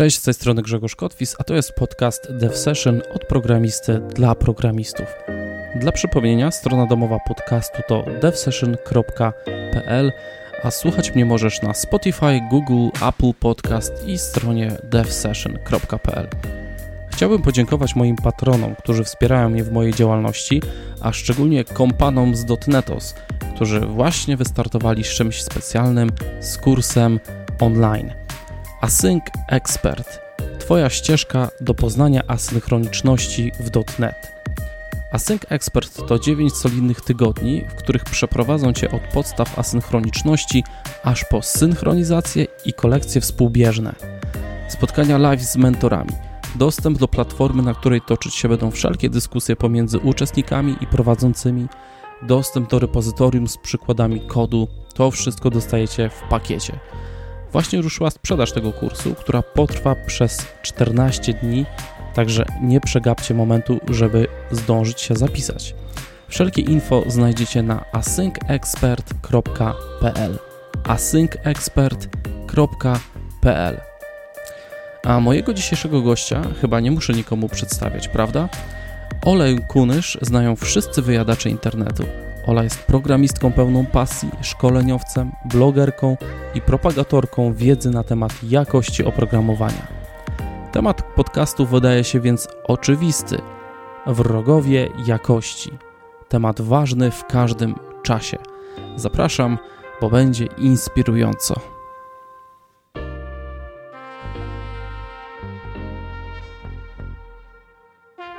Cześć, z tej strony Grzegorz Kotwis, a to jest podcast Dev Session od programisty dla programistów. Dla przypomnienia, strona domowa podcastu to devsession.pl, a słuchać mnie możesz na Spotify, Google, Apple Podcast i stronie devsession.pl. Chciałbym podziękować moim patronom, którzy wspierają mnie w mojej działalności, a szczególnie kompanom z Dotnetos, którzy właśnie wystartowali z czymś specjalnym, z kursem online. Async Expert Twoja ścieżka do poznania asynchroniczności w .NET. Async Expert to 9 solidnych tygodni, w których przeprowadzą Cię od podstaw asynchroniczności aż po synchronizację i kolekcje współbieżne. Spotkania live z mentorami, dostęp do platformy, na której toczyć się będą wszelkie dyskusje pomiędzy uczestnikami i prowadzącymi, dostęp do repozytorium z przykładami kodu, to wszystko dostajecie w pakiecie. Właśnie ruszyła sprzedaż tego kursu, która potrwa przez 14 dni, także nie przegapcie momentu, żeby zdążyć się zapisać. Wszelkie info znajdziecie na asyncexpert.pl asyncexpert.pl A mojego dzisiejszego gościa chyba nie muszę nikomu przedstawiać, prawda? Olej Kunysz znają wszyscy wyjadacze internetu. Ola jest programistką pełną pasji, szkoleniowcem, blogerką i propagatorką wiedzy na temat jakości oprogramowania. Temat podcastu wydaje się więc oczywisty. Wrogowie jakości. Temat ważny w każdym czasie. Zapraszam, bo będzie inspirująco.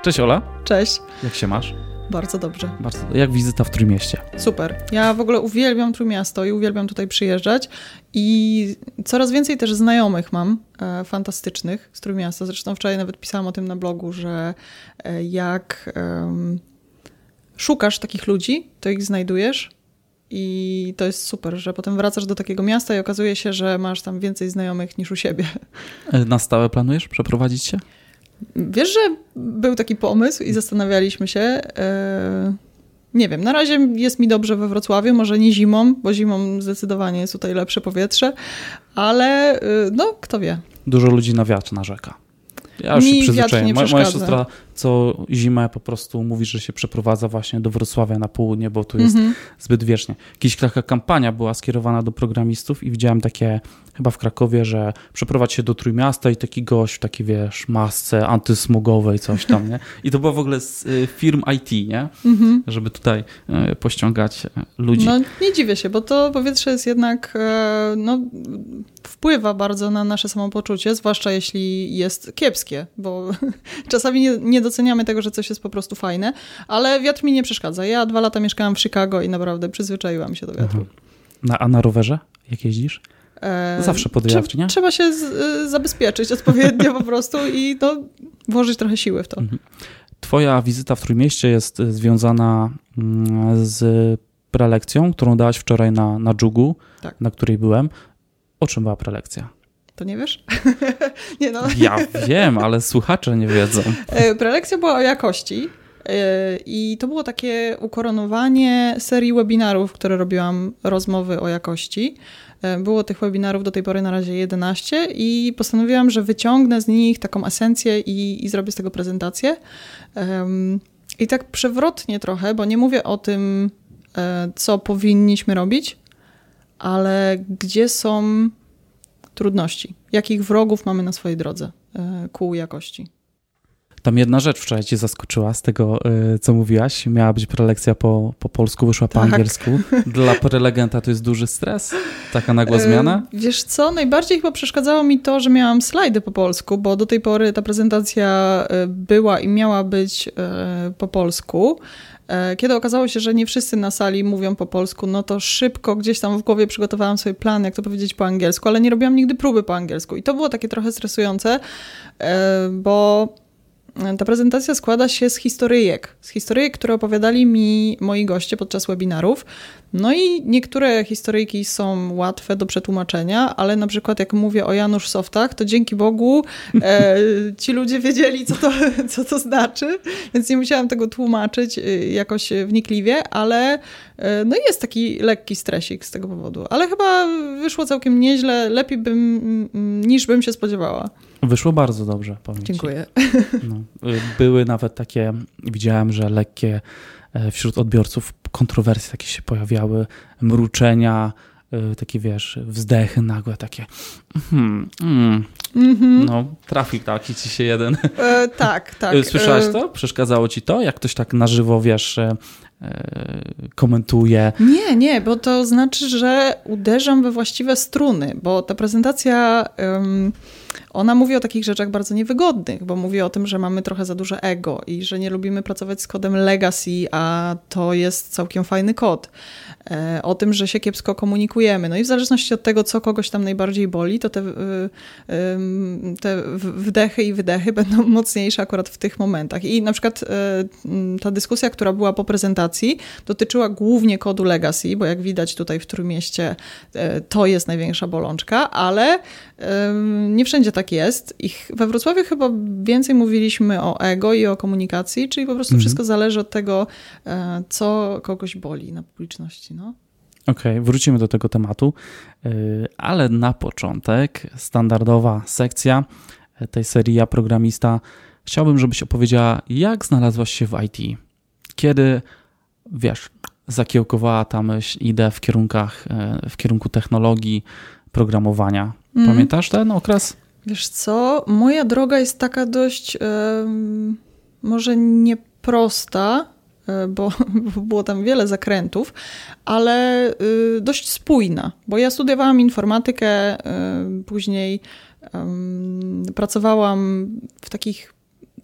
Cześć Ola. Cześć. Jak się masz? Bardzo dobrze. Bardzo. Jak wizyta w Trójmieście? Super. Ja w ogóle uwielbiam Trójmiasto i uwielbiam tutaj przyjeżdżać i coraz więcej też znajomych mam e, fantastycznych z Trójmiasta. Zresztą wczoraj nawet pisałam o tym na blogu, że e, jak e, szukasz takich ludzi, to ich znajdujesz i to jest super, że potem wracasz do takiego miasta i okazuje się, że masz tam więcej znajomych niż u siebie. E, na stałe planujesz przeprowadzić się? Wiesz, że był taki pomysł i zastanawialiśmy się. E, nie wiem, na razie jest mi dobrze we Wrocławiu, może nie zimą, bo zimą zdecydowanie jest tutaj lepsze powietrze, ale e, no, kto wie. Dużo ludzi na wiatr narzeka. Ja już Mi się przyzwyczaiłem. Moja przeszkadza. siostra co zimę po prostu mówi, że się przeprowadza właśnie do Wrocławia na południe, bo tu jest Mhm. zbyt wiecznie. Kiedyś taka kampania była skierowana do programistów i widziałem takie chyba w Krakowie, że przeprowadź się do Trójmiasta i taki gość w takiej, wiesz, masce antysmugowej, coś tam, nie? I to było w ogóle z y, firm IT, nie? Mhm. Żeby tutaj y, pościągać y, ludzi. No nie dziwię się, bo to powietrze jest jednak, e, no, wpływa bardzo na nasze samopoczucie, zwłaszcza jeśli jest kiepskie, bo czasami nie, nie doceniamy tego, że coś jest po prostu fajne, ale wiatr mi nie przeszkadza. Ja dwa lata mieszkałam w Chicago i naprawdę przyzwyczaiłam się do wiatru. Aha. Na, a na rowerze? Jak jeździsz? E, Zawsze pod wiatr, trze- nie? Trzeba się z, y, zabezpieczyć odpowiednio po prostu i no, włożyć trochę siły w to. Mhm. Twoja wizyta w Trójmieście jest y, związana mm, z prelekcją, którą dałaś wczoraj na, na Dżugu, Tak. na której byłem. O czym była prelekcja? To nie wiesz? nie no. Ja wiem, ale słuchacze nie wiedzą. E, Prelekcja była o jakości e, i to było takie ukoronowanie serii webinarów, które robiłam, rozmowy o jakości. E, Było tych webinarów do tej pory na razie 11 i postanowiłam, że wyciągnę z nich taką esencję i, i zrobię z tego prezentację. I tak przewrotnie trochę, bo nie mówię o tym, e, co powinniśmy robić, ale gdzie są trudności, jakich wrogów mamy na swojej drodze e, ku jakości. Tam jedna rzecz wczoraj cię zaskoczyła z tego, y, co mówiłaś. Miała być prelekcja po, po polsku, wyszła po Tak. angielsku. Dla prelegenta to jest duży stres? Taka nagła zmiana? E, Wiesz co, najbardziej chyba przeszkadzało mi to, że miałam slajdy po polsku, bo do tej pory ta prezentacja e, była i miała być e, po polsku. E, Kiedy okazało się, że nie wszyscy na sali mówią po polsku, no to szybko gdzieś tam w głowie przygotowałam sobie plan, jak to powiedzieć po angielsku, ale nie robiłam nigdy próby po angielsku. I to było takie trochę stresujące, e, bo ta prezentacja składa się z historyjek. Z historyjek, które opowiadali mi moi goście podczas webinarów. No i niektóre historyjki są łatwe do przetłumaczenia, ale na przykład jak mówię o Janusz Softach, to dzięki Bogu e, ci ludzie wiedzieli, co to, co to znaczy, więc nie musiałam tego tłumaczyć y, jakoś wnikliwie, ale e, no jest taki lekki stresik z tego powodu. Ale chyba wyszło całkiem nieźle, lepiej bym, mm, niż bym się spodziewała. Wyszło bardzo dobrze, powiem Dziękuję. No, były nawet takie, widziałem, że lekkie wśród odbiorców kontrowersje takie się pojawiały, mruczenia, takie wiesz, wzdechy nagłe, takie hmm, mm, mm-hmm. no trafił taki ci się jeden. E, tak, tak. Słyszałeś to? Przeszkadzało ci to? Jak ktoś tak na żywo, wiesz, E, komentuje. Nie, nie, bo to znaczy, że uderzam we właściwe struny, bo ta prezentacja, ona mówi o takich rzeczach bardzo niewygodnych, bo mówi o tym, że mamy trochę za duże ego i że nie lubimy pracować z kodem legacy, a to jest całkiem fajny kod. E, o tym, że się kiepsko komunikujemy. No i w zależności od tego, co kogoś tam najbardziej boli, to te, y, te wdechy i wydechy będą mocniejsze akurat w tych momentach. I na przykład e, ta dyskusja, która była po prezentacji, dotyczyła głównie kodu legacy, bo jak widać tutaj w Trójmieście e, to jest największa bolączka, ale nie wszędzie tak jest. I we Wrocławiu chyba więcej mówiliśmy o ego i o komunikacji, czyli po prostu mhm. wszystko zależy od tego, co kogoś boli na publiczności. No. Okej, okay, wrócimy do tego tematu, y, ale na początek standardowa sekcja tej serii Ja Programista. Chciałbym, żebyś opowiedziała, jak znalazłaś się w IT. Kiedy, wiesz, zakiełkowała ta myśl, idę w kierunkach, w kierunku technologii, programowania. Mm. Pamiętasz ten okres? Wiesz co, moja droga jest taka dość, yy, może nieprosta, E, bo, bo było tam wiele zakrętów, ale y, dość spójna, bo ja studiowałam informatykę, y, później pracowałam w takich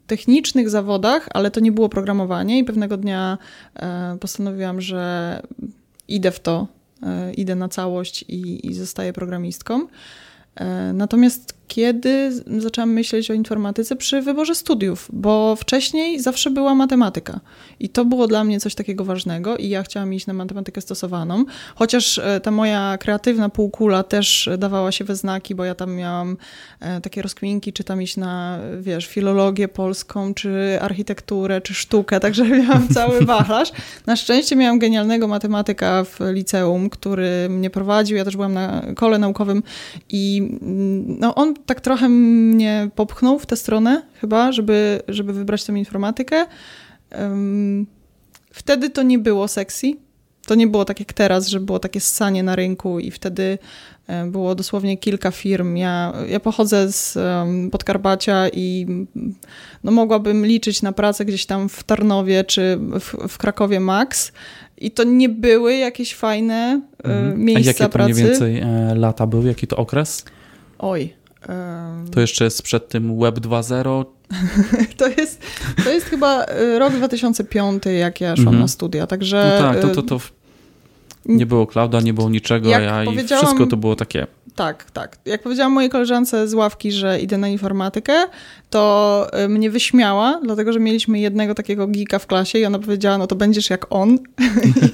technicznych zawodach, ale to nie było programowanie i pewnego dnia e, postanowiłam, że idę w to, idę na całość i, i zostaję programistką. Natomiast kiedy zaczęłam myśleć o informatyce przy wyborze studiów, bo wcześniej zawsze była matematyka i to było dla mnie coś takiego ważnego i ja chciałam iść na matematykę stosowaną, chociaż e, ta moja kreatywna półkula też dawała się we znaki, bo ja tam miałam e, takie rozkminki, czy tam iść na, wiesz, filologię polską, czy architekturę, czy sztukę, także miałam cały wachlarz. Na szczęście miałam genialnego matematyka w liceum, który mnie prowadził, ja też byłam na kole naukowym i mm, no, on tak trochę mnie popchnął w tę stronę chyba, żeby, żeby wybrać tę informatykę. Wtedy to nie było sexy. To nie było tak jak teraz, że było takie ssanie na rynku i wtedy było dosłownie kilka firm. Ja, ja pochodzę z Podkarpacia i no, mogłabym liczyć na pracę gdzieś tam w Tarnowie czy w, w Krakowie Max. I to nie były jakieś fajne e, mhm. miejsca pracy. A jakie to pracy. mniej więcej e, lata były? Jaki to okres? Oj, to jeszcze jest przed tym Web 2.0? to, jest, to jest chyba y, rok 2005, jak ja szłam mm -hmm. na studia, także... No tak, to, to, to nie było clouda, nie było niczego, ja i wszystko to było takie tak, tak. Jak powiedziałam mojej koleżance z ławki, że idę na informatykę, to y, mnie wyśmiała, dlatego że mieliśmy jednego takiego geeka w klasie i ona powiedziała, no to będziesz jak on.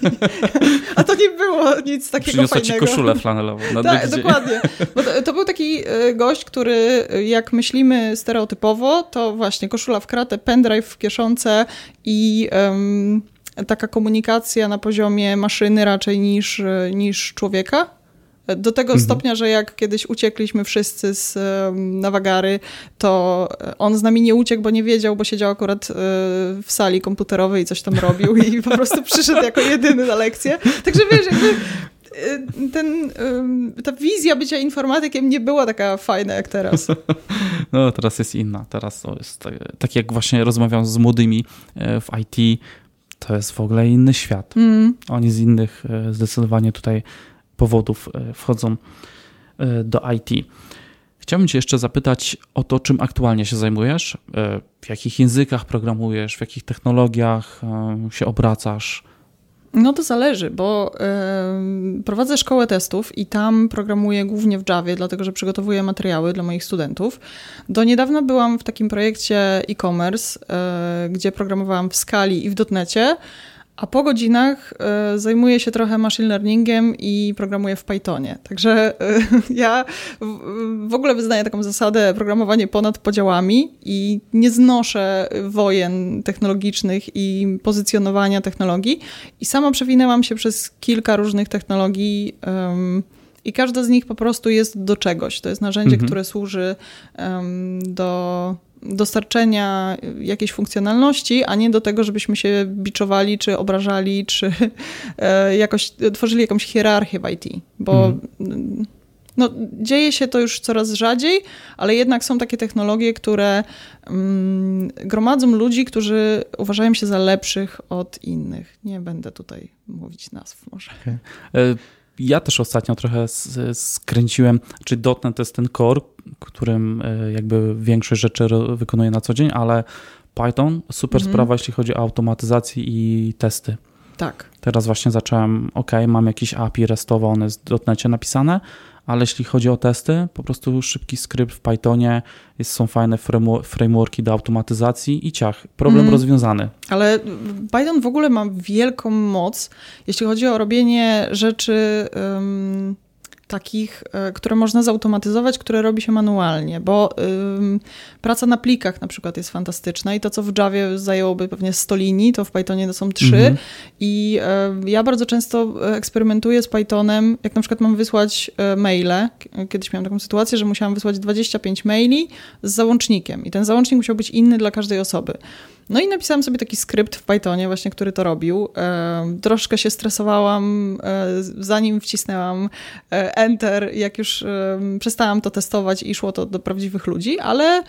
A to nie było nic takiego Przyniosła fajnego. ci koszulę flanelową. tak, dokładnie. Bo to, to, był taki y, gość, który y, jak myślimy stereotypowo, to właśnie koszula w kratę, pendrive w kieszonce i... Um, taka komunikacja na poziomie maszyny raczej niż, niż człowieka. Do tego mhm. stopnia, że jak kiedyś uciekliśmy wszyscy z Nawagary, to on z nami nie uciekł, bo nie wiedział, bo siedział akurat e, w sali komputerowej i coś tam robił i po prostu przyszedł jako jedyny na lekcję. Także wiesz, jakby e, ten, ta wizja bycia informatykiem nie była taka fajna jak teraz. No, teraz jest inna. Teraz to jest tak, tak jak właśnie rozmawiam z młodymi w IT, to jest w ogóle inny świat. Mm. Oni z innych zdecydowanie tutaj powodów e, wchodzą e, do IT. Chciałbym Cię jeszcze zapytać o to, czym aktualnie się zajmujesz, e, w jakich językach programujesz, w jakich technologiach się obracasz. No to zależy, bo prowadzę szkołę testów i tam programuję głównie w Javie, dlatego że przygotowuję materiały dla moich studentów. Do niedawna byłam w takim projekcie e-commerce, yy, gdzie programowałam w skali i w dotnecie. A po godzinach y, zajmuję się trochę machine learningiem i programuję w Pythonie. Także y, ja w, w, ogóle wyznaję taką zasadę programowanie ponad podziałami i nie znoszę wojen technologicznych i pozycjonowania technologii. I sama przewinęłam się przez kilka różnych technologii. i każda z nich po prostu jest do czegoś. To jest narzędzie, mhm. które służy um, do dostarczenia jakiejś funkcjonalności, a nie do tego, żebyśmy się biczowali, czy obrażali, czy e, jakoś tworzyli jakąś hierarchię w IT. Bo mhm. no, dzieje się to już coraz rzadziej, ale jednak są takie technologie, które mm, gromadzą ludzi, którzy uważają się za lepszych od innych. Nie będę tutaj mówić nazw może. Okay. Ja też ostatnio trochę skręciłem, czy .NET to jest ten core, którym e, jakby większość rzeczy wykonuję na co dzień, ale Python, super mhm. sprawa, jeśli chodzi o automatyzację i testy. Tak. Teraz właśnie zacząłem, ok, mam jakieś API restowe, one jest w .NETie napisane, ale jeśli chodzi o testy, po prostu szybki skrypt w Pythonie, jest, są fajne frameworki do automatyzacji i ciach. Problem mm. rozwiązany. Ale Python w ogóle ma wielką moc, jeśli chodzi o robienie rzeczy. Um takich, e, które można zautomatyzować, które robi się manualnie, bo ym, praca na plikach na przykład jest fantastyczna i to, co w Javie zajęłoby pewnie 100 linii, to w Pythonie to są 3 mhm. i y, ja bardzo często eksperymentuję z Pythonem, jak na przykład mam wysłać maile, kiedyś miałam taką sytuację, że musiałam wysłać 25 maili z załącznikiem i ten załącznik musiał być inny dla każdej osoby. No i napisałam sobie taki skrypt w Pythonie właśnie, który to robił. E, troszkę się stresowałam, e, zanim wcisnęłam e, Enter, jak już przestałam to testować i szło to do prawdziwych ludzi, ale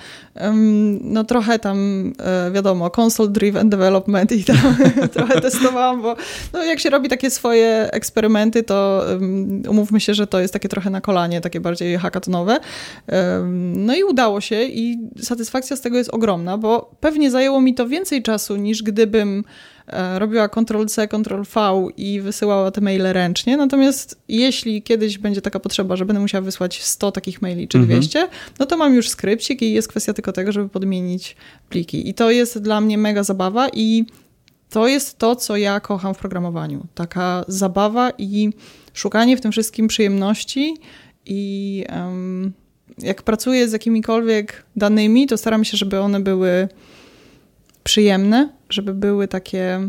no trochę tam, wiadomo, console driven development i tam trochę testowałam, bo no jak się robi takie swoje eksperymenty, to umówmy się, że to jest takie trochę na kolanie, takie bardziej hackatonowe. No i udało się i satysfakcja z tego jest ogromna, bo pewnie zajęło mi to to więcej czasu niż gdybym e, robiła Ctrl-C, Ctrl-V i wysyłała te maile ręcznie. Natomiast jeśli kiedyś będzie taka potrzeba, że będę musiała wysłać 100 takich maili czy 200, mhm. no to mam już skrypcik i jest kwestia tylko tego, żeby podmienić pliki. I to jest dla mnie mega zabawa i to jest to, co ja kocham w programowaniu. Taka zabawa i szukanie w tym wszystkim przyjemności i um, jak pracuję z jakimikolwiek danymi, to staram się, żeby one były przyjemne, żeby były takie.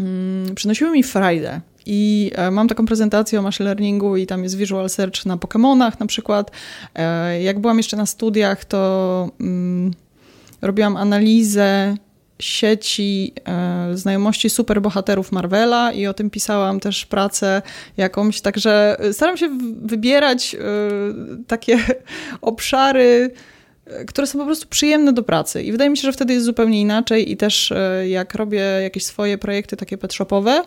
Mm, przynosiły mi frajdę. I e, mam taką prezentację o machine learningu i tam jest visual search na Pokémonach na przykład. E, jak byłam jeszcze na studiach, to mm, robiłam analizę sieci e, znajomości superbohaterów Marvela i o tym pisałam też pracę jakąś, także staram się wybierać e, takie obszary, które są po prostu przyjemne do pracy. I wydaje mi się, że wtedy jest zupełnie inaczej i też e, jak robię jakieś swoje projekty takie petshopowe,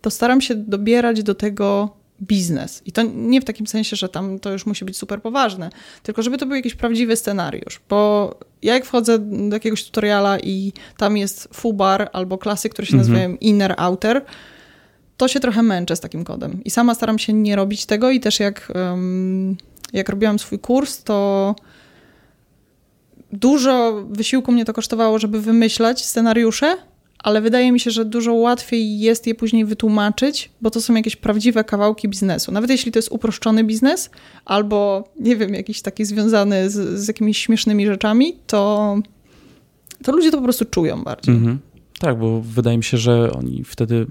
to staram się dobierać do tego biznes. I to nie w takim sensie, że tam to już musi być super poważne, tylko żeby to był jakiś prawdziwy scenariusz. Bo ja jak wchodzę do jakiegoś tutoriala i tam jest fubar albo klasy, które się mhm. nazywają inner, outer, to się trochę męczę z takim kodem. I sama staram się nie robić tego i też jak, um, jak robiłam swój kurs, to dużo wysiłku mnie to kosztowało, żeby wymyślać scenariusze, ale wydaje mi się, że dużo łatwiej jest je później wytłumaczyć, bo to są jakieś prawdziwe kawałki biznesu. Nawet jeśli to jest uproszczony biznes, albo nie wiem, jakiś taki związany z, z jakimiś śmiesznymi rzeczami, to, to ludzie to po prostu czują bardziej. Mhm. Tak, bo wydaje mi się, że oni wtedy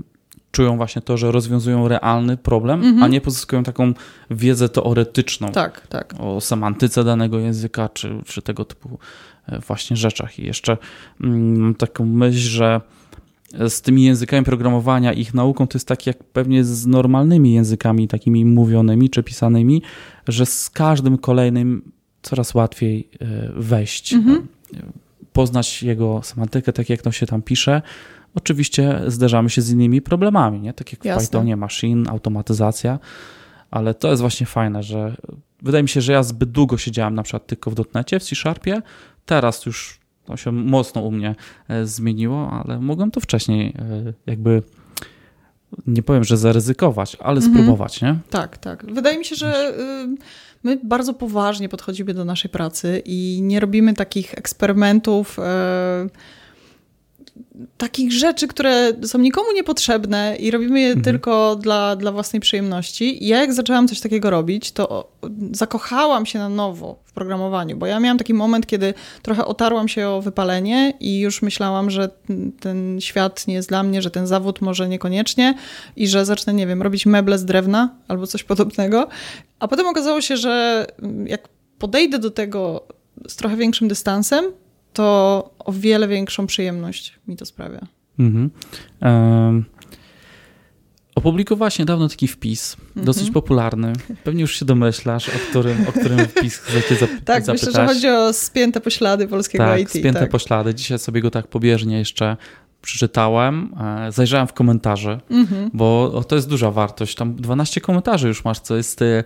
czują właśnie to, że rozwiązują realny problem, mhm. a nie pozyskują taką wiedzę teoretyczną tak, tak. o semantyce danego języka, czy, czy tego typu e, właśnie rzeczach. I jeszcze mm, mam taką myśl, że z tymi językami programowania, ich nauką, to jest tak jak pewnie z normalnymi językami, takimi mówionymi czy pisanymi, że z każdym kolejnym coraz łatwiej e, wejść, mhm. poznać jego semantykę, tak jak to się tam pisze, Oczywiście zderzamy się z innymi problemami, nie? tak jak Jasne. w Pythonie, machine, automatyzacja, ale to jest właśnie fajne, że wydaje mi się, że ja zbyt długo siedziałem na przykład tylko w dotnecie, w C-Sharpie, teraz już to się mocno u mnie e, zmieniło, ale mogłem to wcześniej e, jakby nie powiem, że zaryzykować, ale mhm. spróbować, nie? Tak, tak. Wydaje mi się, że y, my bardzo poważnie podchodzimy do naszej pracy i nie robimy takich eksperymentów. E, takich rzeczy, które są nikomu niepotrzebne i robimy je mhm. tylko dla, dla własnej przyjemności. I ja jak zaczęłam coś takiego robić, to zakochałam się na nowo w programowaniu, bo ja miałam taki moment, kiedy trochę otarłam się o wypalenie i już myślałam, że ten świat nie jest dla mnie, że ten zawód może niekoniecznie i że zacznę, nie wiem, robić meble z drewna albo coś podobnego. A potem okazało się, że jak podejdę do tego z trochę większym dystansem, to o wiele większą przyjemność mi to sprawia. Mhm. Um, opublikowałaś niedawno taki wpis, mhm. dosyć popularny. Pewnie już się domyślasz, o którym, o którym wpis chcecie zap tak, zapytać. Myślę, że chodzi o spięte poślady polskiego tak, IT. Spięte tak, poślady. Dzisiaj sobie go tak pobieżnie jeszcze przeczytałem, e, zajrzałem w komentarze, mhm. bo to jest duża wartość. Tam 12 komentarzy już masz, co jest E,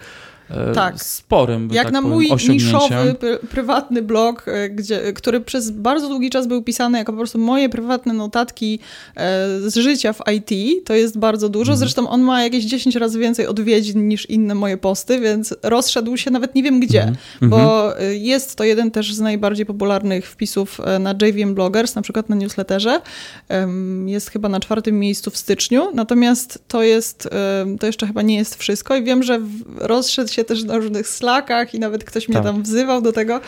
tak. sporym, Jak tak na powiem, mój niszowy, prywatny blog, e, gdzie, który przez bardzo długi czas był pisany jako po prostu moje prywatne notatki e, z życia w IT, to jest bardzo dużo. Mhm. Zresztą on ma jakieś 10 razy więcej odwiedzin niż inne moje posty, więc rozszedł się nawet nie wiem gdzie, mhm. bo mhm. jest to jeden też z najbardziej popularnych wpisów na JVM Bloggers, na przykład na newsletterze. Jest chyba na czwartym miejscu w styczniu, natomiast to jest, to jeszcze chyba nie jest wszystko i wiem, że rozszedł się też na różnych slakach i nawet ktoś mnie tak. tam wzywał do tego.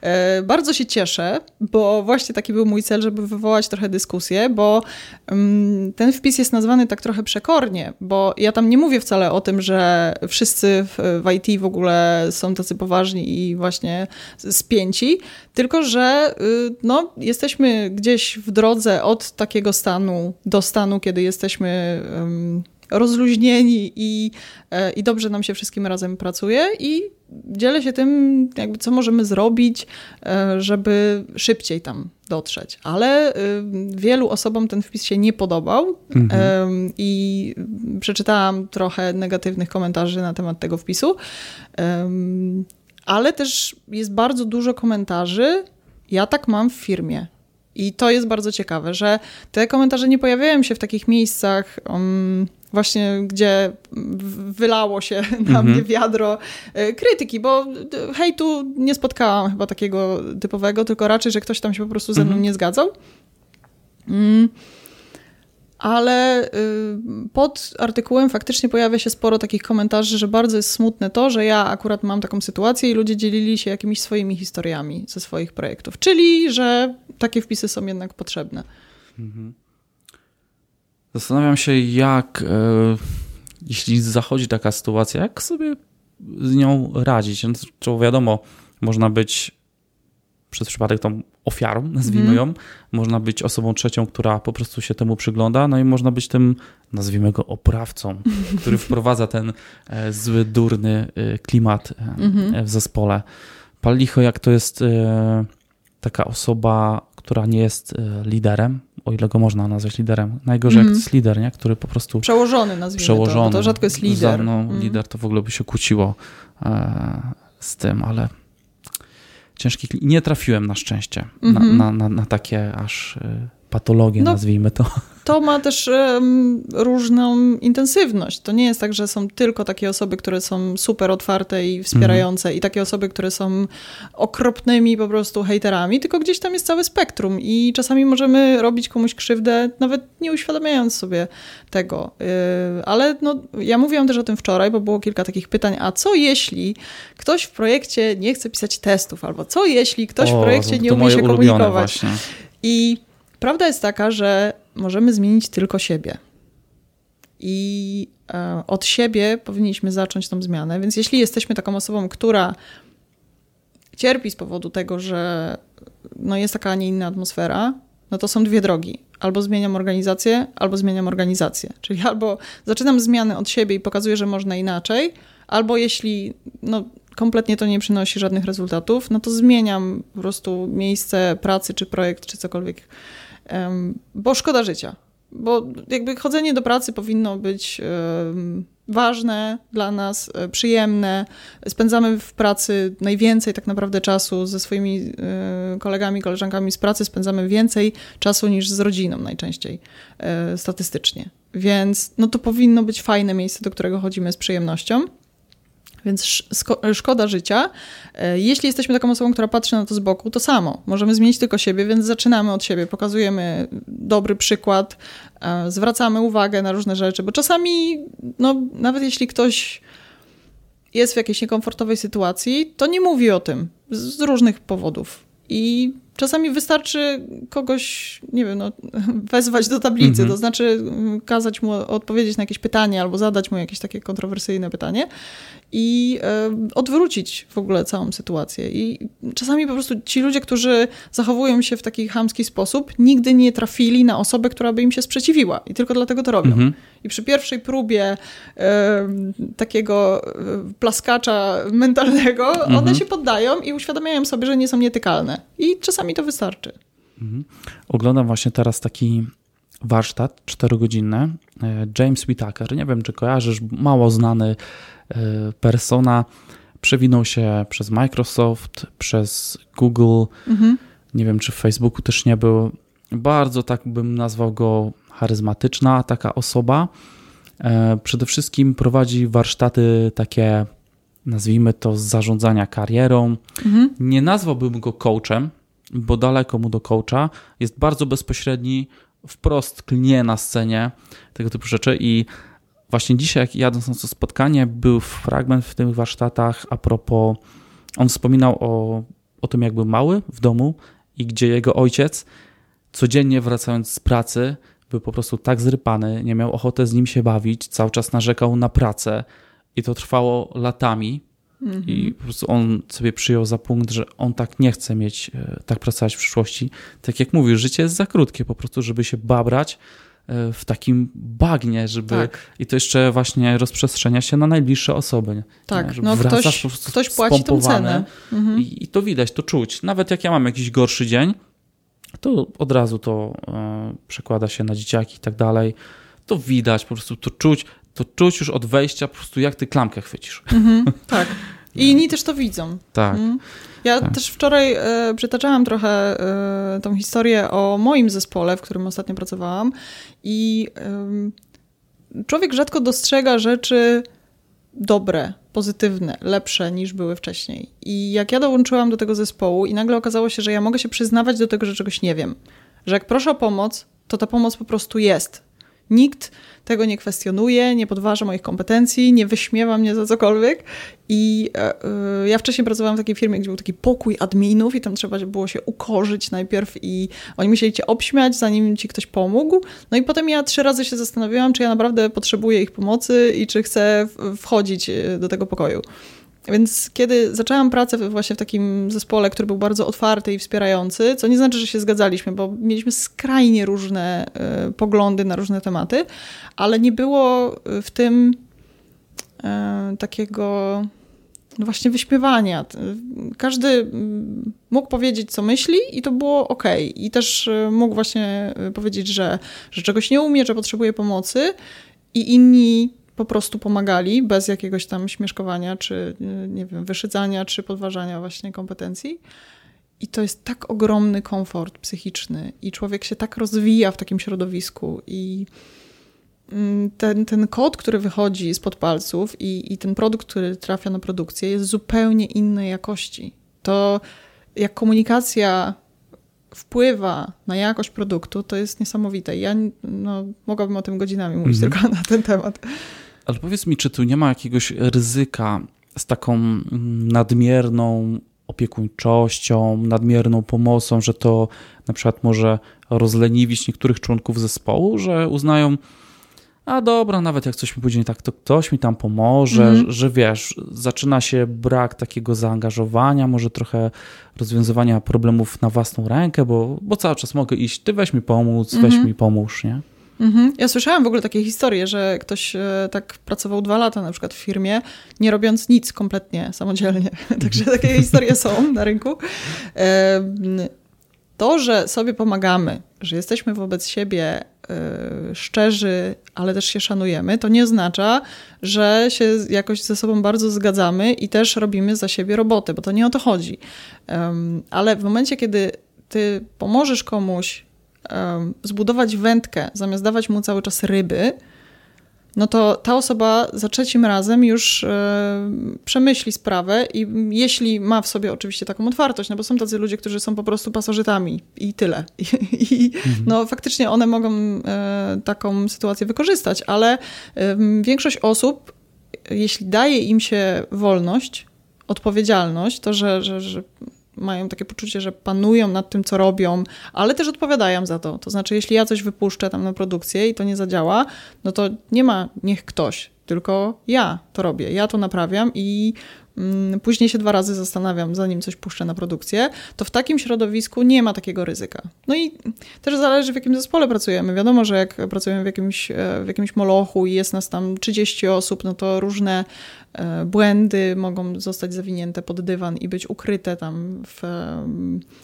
E, bardzo się cieszę, bo właśnie taki był mój cel, żeby wywołać trochę dyskusję, bo mm, ten wpis jest nazwany tak trochę przekornie, bo ja tam nie mówię wcale o tym, że wszyscy w, w IT w ogóle są tacy poważni i właśnie spięci, tylko że y, no, jesteśmy gdzieś w drodze od takiego stanu do stanu, kiedy jesteśmy rozluźnieni i, e, i dobrze nam się wszystkim razem pracuje i dzielę się tym, jakby co możemy zrobić, e, żeby szybciej tam dotrzeć. Ale y, wielu osobom ten wpis się nie podobał mhm. i przeczytałam trochę negatywnych komentarzy na temat tego wpisu. Ale też jest bardzo dużo komentarzy. Ja tak mam w firmie. I to jest bardzo ciekawe, że te komentarze nie pojawiają się w takich miejscach, um, właśnie gdzie wylało się na mhm. mnie wiadro e, krytyki, bo hejtu nie spotkałam chyba takiego typowego, tylko raczej, że ktoś tam się po prostu ze mną mhm. nie zgadzał. Mm. Ale y, pod artykułem faktycznie pojawia się sporo takich komentarzy, że bardzo jest smutne to, że ja akurat mam taką sytuację i ludzie dzielili się jakimiś swoimi historiami ze swoich projektów. Czyli, że takie wpisy są jednak potrzebne. Mhm. Zastanawiam się, jak, e, jeśli zachodzi taka sytuacja, jak sobie z nią radzić. No, to wiadomo, można być przez przypadek tą ofiarą, nazwijmy mm. ją, można być osobą trzecią, która po prostu się temu przygląda, no i można być tym, nazwijmy go, oprawcą, który wprowadza ten e, zły, durny e, klimat mm -hmm. w zespole. Pal licho, jak to jest taka osoba, która nie jest liderem, o ile go można nazwać liderem. Najgorzej mm. jak to jest lider, nie? który po prostu... Przełożony nazwijmy przełożony, to, to rzadko jest lider. No, mm. Lider to w ogóle by się kłóciło e, z tym, ale ciężki... Nie trafiłem na szczęście mm -hmm. na, mhm. na, na, na, takie aż... E, patologię, no, nazwijmy to. To ma też um, różną intensywność. To nie jest tak, że są tylko takie osoby, które są super otwarte i wspierające mm. i takie osoby, które są okropnymi po prostu hejterami, tylko gdzieś tam jest całe spektrum i czasami możemy robić komuś krzywdę, nawet nie uświadamiając sobie tego. Yy, ale no, ja mówiłam też o tym wczoraj, bo było kilka takich pytań, a co jeśli ktoś w projekcie nie chce pisać testów, albo co jeśli ktoś o, w projekcie nie umie się komunikować? Właśnie. I Prawda jest taka, że możemy zmienić tylko siebie. I e, od siebie powinniśmy zacząć tą zmianę. Więc jeśli jesteśmy taką osobą, która cierpi z powodu tego, że no jest taka, a nie inna atmosfera, no to są dwie drogi. Albo zmieniam organizację, albo zmieniam organizację. Czyli albo zaczynam zmiany od siebie i pokazuję, że można inaczej, albo jeśli no, kompletnie to nie przynosi żadnych rezultatów, no to zmieniam po prostu miejsce pracy, czy projekt, czy cokolwiek bo szkoda życia. Bo jakby chodzenie do pracy powinno być ważne dla nas, e, przyjemne. Spędzamy w pracy najwięcej tak naprawdę czasu ze swoimi e, kolegami, koleżankami z pracy, spędzamy więcej czasu niż z rodziną najczęściej e, statystycznie. Więc no to powinno być fajne miejsce, do którego chodzimy z przyjemnością. Więc szkoda życia. E, jeśli jesteśmy taką osobą, która patrzy na to z boku, to samo. Możemy zmienić tylko siebie, więc zaczynamy od siebie, pokazujemy dobry przykład, e, zwracamy uwagę na różne rzeczy, bo czasami, no, nawet jeśli ktoś jest w jakiejś niekomfortowej sytuacji, to nie mówi o tym z różnych powodów. I czasami wystarczy kogoś, nie wiem, no, wezwać do tablicy, mhm. to znaczy mm, kazać mu odpowiedzieć na jakieś pytanie albo zadać mu jakieś takie kontrowersyjne pytanie i odwrócić w ogóle całą sytuację. I czasami po prostu ci ludzie, którzy zachowują się w taki chamski sposób, nigdy nie trafili na osobę, która by im się sprzeciwiła i tylko dlatego to robią. Mhm. I przy pierwszej próbie e, takiego plaskacza mentalnego, mhm. one się poddają i uświadamiają sobie, że nie są nietykalne. I czasami to wystarczy. Mhm. Oglądam właśnie teraz taki warsztat czterogodzinny. E, James Whitaker, nie wiem czy kojarzysz, mało znany E, persona przewinął się przez Microsoft, przez Google. Mhm. Nie wiem, czy w Facebooku też nie był. Bardzo tak bym nazwał go charyzmatyczna taka osoba. E, przede wszystkim prowadzi warsztaty takie, nazwijmy to, z zarządzania karierą. Mhm. Nie nazwałbym go coachem, bo daleko mu do coacha. Jest bardzo bezpośredni, wprost klnie na scenie tego typu rzeczy i Właśnie dzisiaj, jak jadąc na to spotkanie, był fragment w tych warsztatach a propos, on wspominał o, o tym, jak był mały w domu i gdzie jego ojciec codziennie wracając z pracy był po prostu tak zrypany, nie miał ochoty z nim się bawić, cały czas narzekał na pracę i to trwało latami. Mhm. I po prostu on sobie przyjął za punkt, że on tak nie chce mieć, e, tak pracować w przyszłości. Tak jak mówił, życie jest za krótkie po prostu, żeby się babrać E, w takim bagnie, żeby tak. i to jeszcze właśnie rozprzestrzenia się na najbliższe osoby. Tak, no ktoś, ktoś płaci tą cenę. Mhm. I, I, to widać, to czuć. Nawet jak ja mam jakiś gorszy dzień, to od razu to e, przekłada się na dzieciaki i tak dalej. To widać, po prostu to czuć, to czuć już od wejścia po prostu jak ty klamkę chwycisz. Mhm, tak. I inni też to widzą. Tak. Mhm. Ja tak. też wczoraj e, przytaczałam trochę e, tą historię o moim zespole, w którym ostatnio pracowałam i e, człowiek rzadko dostrzega rzeczy dobre, pozytywne, lepsze niż były wcześniej. I jak ja dołączyłam do tego zespołu i nagle okazało się, że ja mogę się przyznawać do tego, że czegoś nie wiem. Że jak proszę o pomoc, to ta pomoc po prostu jest. Nikt tego nie kwestionuje, nie podważa moich kompetencji, nie wyśmiewa mnie za cokolwiek. I e, ja wcześniej pracowałam w takiej firmie, gdzie był taki pokój adminów i tam trzeba było się ukorzyć najpierw i oni musieli cię obśmiać, zanim ci ktoś pomógł. No i potem ja trzy razy się zastanawiałam, czy ja naprawdę potrzebuję ich pomocy i czy chcę wchodzić e, do tego pokoju. Więc kiedy zaczęłam pracę właśnie w takim zespole, który był bardzo otwarty i wspierający, co nie znaczy, że się zgadzaliśmy, bo mieliśmy skrajnie różne y, poglądy na różne tematy, ale nie było w tym y, takiego no właśnie wyśmiewania. Każdy mm, mógł powiedzieć, co myśli, i to było ok. I też mógł właśnie powiedzieć, że, że czegoś nie umie, że potrzebuje pomocy, i inni po prostu pomagali bez jakiegoś tam śmieszkowania, czy nie wiem, wyszydzania, czy podważania właśnie kompetencji. I to jest tak ogromny komfort psychiczny i człowiek się tak rozwija w takim środowisku i mm, ten, ten kod, który wychodzi spod palców i, i ten produkt, który trafia na produkcję jest zupełnie innej jakości. To jak komunikacja wpływa na jakość produktu, to jest niesamowite. Ja no, mogłabym o tym godzinami mówić mm -hmm. tylko na ten temat. Ale powiedz mi, czy tu nie ma jakiegoś ryzyka z taką nadmierną opiekuńczością, nadmierną pomocą, że to na przykład może rozleniwić niektórych członków zespołu, że uznają, a dobra, nawet jak coś mi pójdzie nie tak, to ktoś mi tam pomoże, mm. że, że wiesz, zaczyna się brak takiego zaangażowania, może trochę rozwiązywania problemów na własną rękę, bo, bo cały czas mogę iść, ty weź mi pomóc, mm -hmm. weź mhm. mi pomóż, nie? Mhm. Ja słyszałam w ogóle takie historie, że ktoś e, tak pracował dwa lata na przykład w firmie, nie robiąc nic kompletnie samodzielnie. Także takie historie są na rynku. To, że sobie pomagamy, że jesteśmy wobec siebie e, szczerzy, ale też się szanujemy, to nie oznacza, że się jakoś ze sobą bardzo zgadzamy i też robimy za siebie roboty, bo to nie o to chodzi. Ale w momencie, kiedy ty pomożesz komuś zbudować wędkę, zamiast dawać mu cały czas ryby, no to ta osoba za trzecim razem już przemyśli sprawę i jeśli ma w sobie oczywiście taką otwartość, no bo są tacy ludzie, którzy są po prostu pasożytami i tyle. I, i mhm. no faktycznie one mogą taką sytuację wykorzystać, ale większość osób, jeśli daje im się wolność, odpowiedzialność, to że, że, że mają takie poczucie, że panują nad tym, co robią, ale też odpowiadają za to. To znaczy, jeśli ja coś wypuszczę tam na produkcję i to nie zadziała, no to nie ma niech ktoś, tylko ja to robię, ja to naprawiam i później się dwa razy zastanawiam, zanim coś puszczę na produkcję, to w takim środowisku nie ma takiego ryzyka. No i też zależy, w jakim zespole pracujemy. Wiadomo, że jak pracujemy w jakimś, e, w jakimś molochu i jest nas tam 30 osób, no to różne E, błędy mogą zostać zawinięte pod dywan i być ukryte tam w,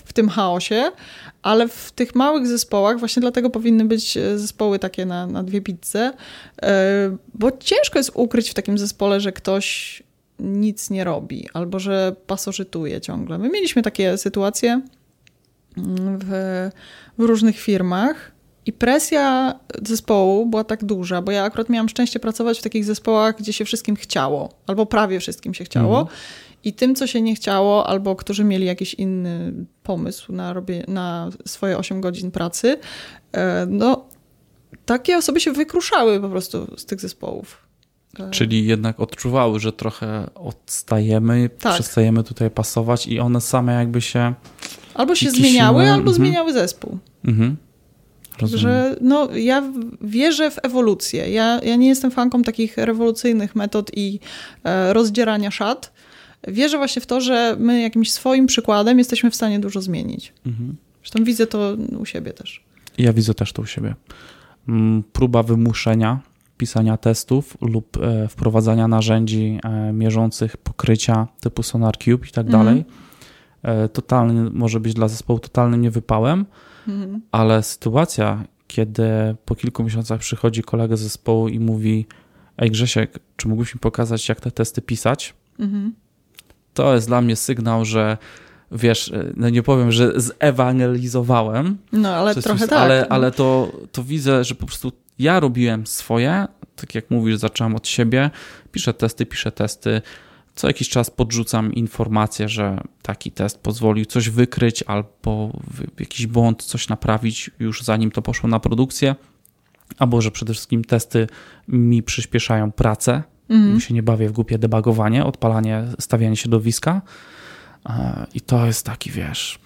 w tym chaosie, ale w tych małych zespołach właśnie dlatego powinny być zespoły takie na, na dwie pizze, e, bo ciężko jest ukryć w takim zespole, że ktoś nic nie robi albo że pasożytuje ciągle. My mieliśmy takie sytuacje w, w różnych firmach, i presja zespołu była tak duża, bo ja akurat miałam szczęście pracować w takich zespołach, gdzie się wszystkim chciało, albo prawie wszystkim się chciało. Mhm. I tym, co się nie chciało, albo którzy mieli jakiś inny pomysł na, na swoje 8 godzin pracy, e, no takie osoby się wykruszały po prostu z tych zespołów. E, Czyli jednak odczuwały, że trochę odstajemy, tak. przestajemy tutaj pasować i one same jakby się. Albo się zmieniały, albo mhm. zmieniały zespół. Mhm. Rozumiem. Że no, ja wierzę w ewolucję. Ja, ja nie jestem fanką takich rewolucyjnych metod i e, rozdzierania szat. Wierzę właśnie w to, że my jakimś swoim przykładem jesteśmy w stanie dużo zmienić. Mhm. Zresztą widzę to u siebie też. Ja widzę też to u siebie. Mm, próba wymuszenia pisania testów lub e, wprowadzania narzędzi e, mierzących pokrycia typu SonarCube i tak mhm. dalej. E, totalny, może być dla zespołu totalnym niewypałem, Mhm. Ale sytuacja, kiedy po kilku miesiącach przychodzi kolega z zespołu i mówi: Ej, Grzesiek, czy mógłbyś mi pokazać, jak te testy pisać? Mhm. To jest dla mnie sygnał, że wiesz, no nie powiem, że zewangelizowałem. No, ale trochę jest, tak. Ale, ale to, to widzę, że po prostu ja robiłem swoje, tak jak mówisz, zacząłem od siebie, piszę testy, piszę testy, co jakiś czas podrzucam informację, że taki test pozwolił coś wykryć albo jakiś błąd, coś naprawić już zanim to poszło na produkcję, albo że przede wszystkim testy mi przyspieszają pracę. Mhm. się nie bawię w głupie debagowanie, odpalanie, stawianie środowiska. E, I to jest taki, wiesz,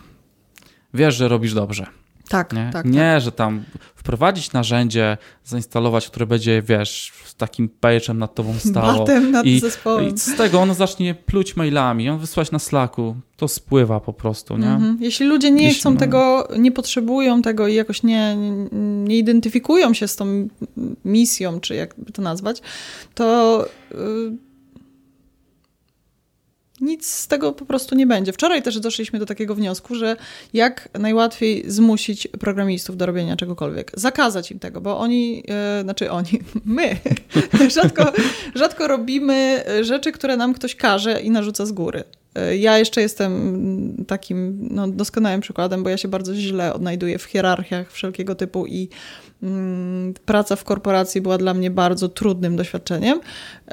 wiesz, że robisz dobrze. Tak, nie? tak. Nie, tak. że tam wprowadzić narzędzie, zainstalować, które będzie, wiesz, z takim page'em nad tobą stało. Batem nad I, zespołem. I z tego ono zacznie pluć mailami, on wysłać na Slacku. To spływa po prostu, nie? Mhm. Jeśli ludzie nie Jeśli, chcą no... tego, nie potrzebują tego i jakoś nie, nie identyfikują się z tą misją, czy jakby to nazwać, to... Yy nic z tego po prostu nie będzie. Wczoraj też doszliśmy do takiego wniosku, że jak najłatwiej zmusić programistów do robienia czegokolwiek. Zakazać im tego, bo oni, e, znaczy oni, my, rzadko, rzadko robimy rzeczy, które nam ktoś każe i narzuca z góry. E, ja jeszcze jestem takim no, doskonałym przykładem, bo ja się bardzo źle odnajduję w hierarchiach wszelkiego typu i mm, praca w korporacji była dla mnie bardzo trudnym doświadczeniem.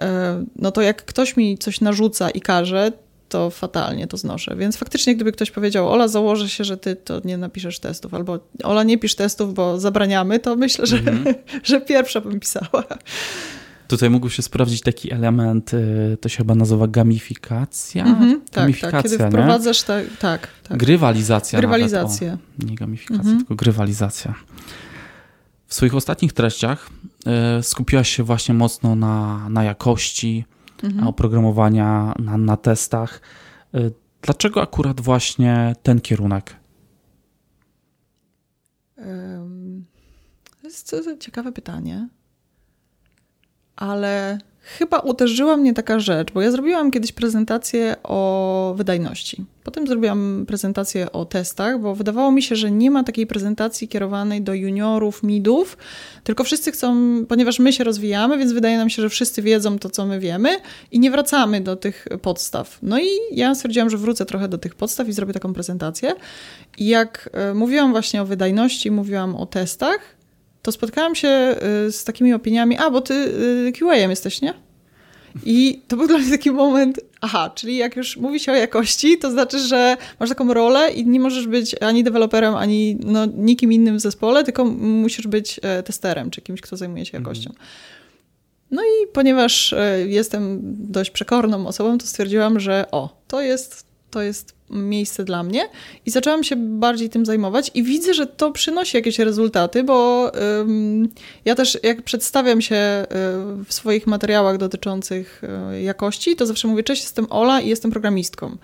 E, no to jak ktoś mi coś narzuca i każe, to fatalnie to znoszę. Więc faktycznie, gdyby ktoś powiedział, Ola, założę się, że ty to nie napiszesz testów, albo Ola, nie pisz testów, bo zabraniamy, to myślę, że, mm -hmm. że pierwsza bym pisała. Tutaj mógł się sprawdzić taki element, y, to się chyba nazywa gamifikacja. Mhm, gamifikacja, tak, tak, kiedy wprowadzasz, tak, tak, tak. Grywalizacja. Grywalizacja. O, nie gamifikacja, mhm. tylko grywalizacja. W swoich ostatnich treściach y, skupiłaś się właśnie mocno na, na jakości mhm. oprogramowania, na, na testach. Y, dlaczego akurat właśnie ten kierunek? To jest ciekawe pytanie ale chyba uderzyła mnie taka rzecz, bo ja zrobiłam kiedyś prezentację o wydajności. Potem zrobiłam prezentację o testach, bo wydawało mi się, że nie ma takiej prezentacji kierowanej do juniorów, midów, tylko wszyscy chcą, ponieważ my się rozwijamy, więc wydaje nam się, że wszyscy wiedzą to, co my wiemy i nie wracamy do tych podstaw. No i ja stwierdziłam, że wrócę trochę do tych podstaw i zrobię taką prezentację. I jak e, mówiłam właśnie o wydajności, mówiłam o testach, to spotkałam się z takimi opiniami, a bo ty QA-em jesteś, nie? I to był dla mnie taki moment, aha, czyli jak już mówi się o jakości, to znaczy, że masz taką rolę i nie możesz być ani deweloperem, ani no, nikim innym w zespole, tylko musisz być e, testerem, czy kimś, kto zajmuje się jakością. Mhm. No i ponieważ e, jestem dość przekorną osobą, to stwierdziłam, że o, to jest, to jest miejsce dla mnie i zaczęłam się bardziej tym zajmować i widzę, że to przynosi jakieś rezultaty, bo um, ja też jak przedstawiam się e, w swoich materiałach dotyczących e, jakości, to zawsze mówię, cześć, jestem Ola i jestem programistką.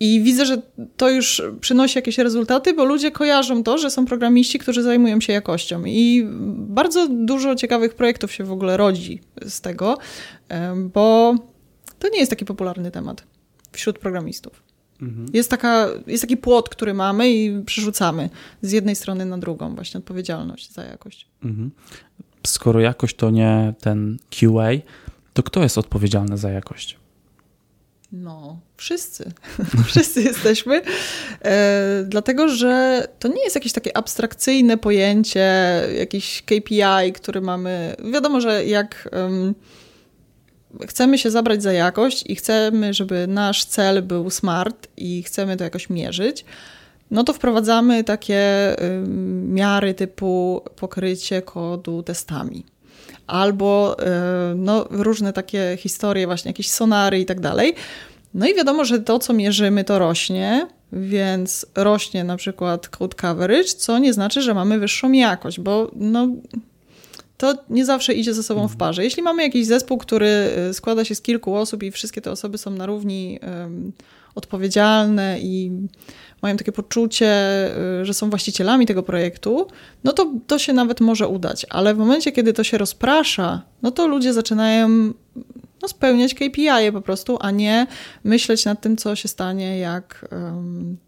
I widzę, że to już przynosi jakieś rezultaty, bo ludzie kojarzą to, że są programiści, którzy zajmują się jakością. I bardzo dużo ciekawych projektów się w ogóle rodzi z tego, bo to nie jest taki popularny temat wśród programistów. Mhm. Jest, taka, jest taki płot, który mamy i przerzucamy z jednej strony na drugą, właśnie odpowiedzialność za jakość. Mhm. Skoro jakość to nie ten QA, to kto jest odpowiedzialny za jakość? No, wszyscy. wszyscy jesteśmy. E, dlatego, że to nie jest jakieś takie abstrakcyjne pojęcie, jakiś KPI, który mamy. Wiadomo, że jak. Um, chcemy się zabrać za jakość i chcemy, żeby nasz cel był smart i chcemy to jakoś mierzyć, no to wprowadzamy takie miary typu pokrycie kodu testami. Albo y, no, różne takie historie, właśnie jakieś sonary i tak dalej. No i wiadomo, że to, co mierzymy, to rośnie, więc rośnie na przykład code coverage, co nie znaczy, że mamy wyższą jakość, bo no, to nie zawsze idzie ze sobą w mhm. parze. Jeśli mamy jakiś zespół, który y, składa się z kilku osób i wszystkie te osoby są na równi um, odpowiedzialne i mają takie poczucie, y, że są właścicielami tego projektu, no to to się nawet może udać. Ale w momencie, kiedy to się rozprasza, no to ludzie zaczynają no, spełniać KPI po prostu, a nie myśleć nad tym, co się stanie, jak,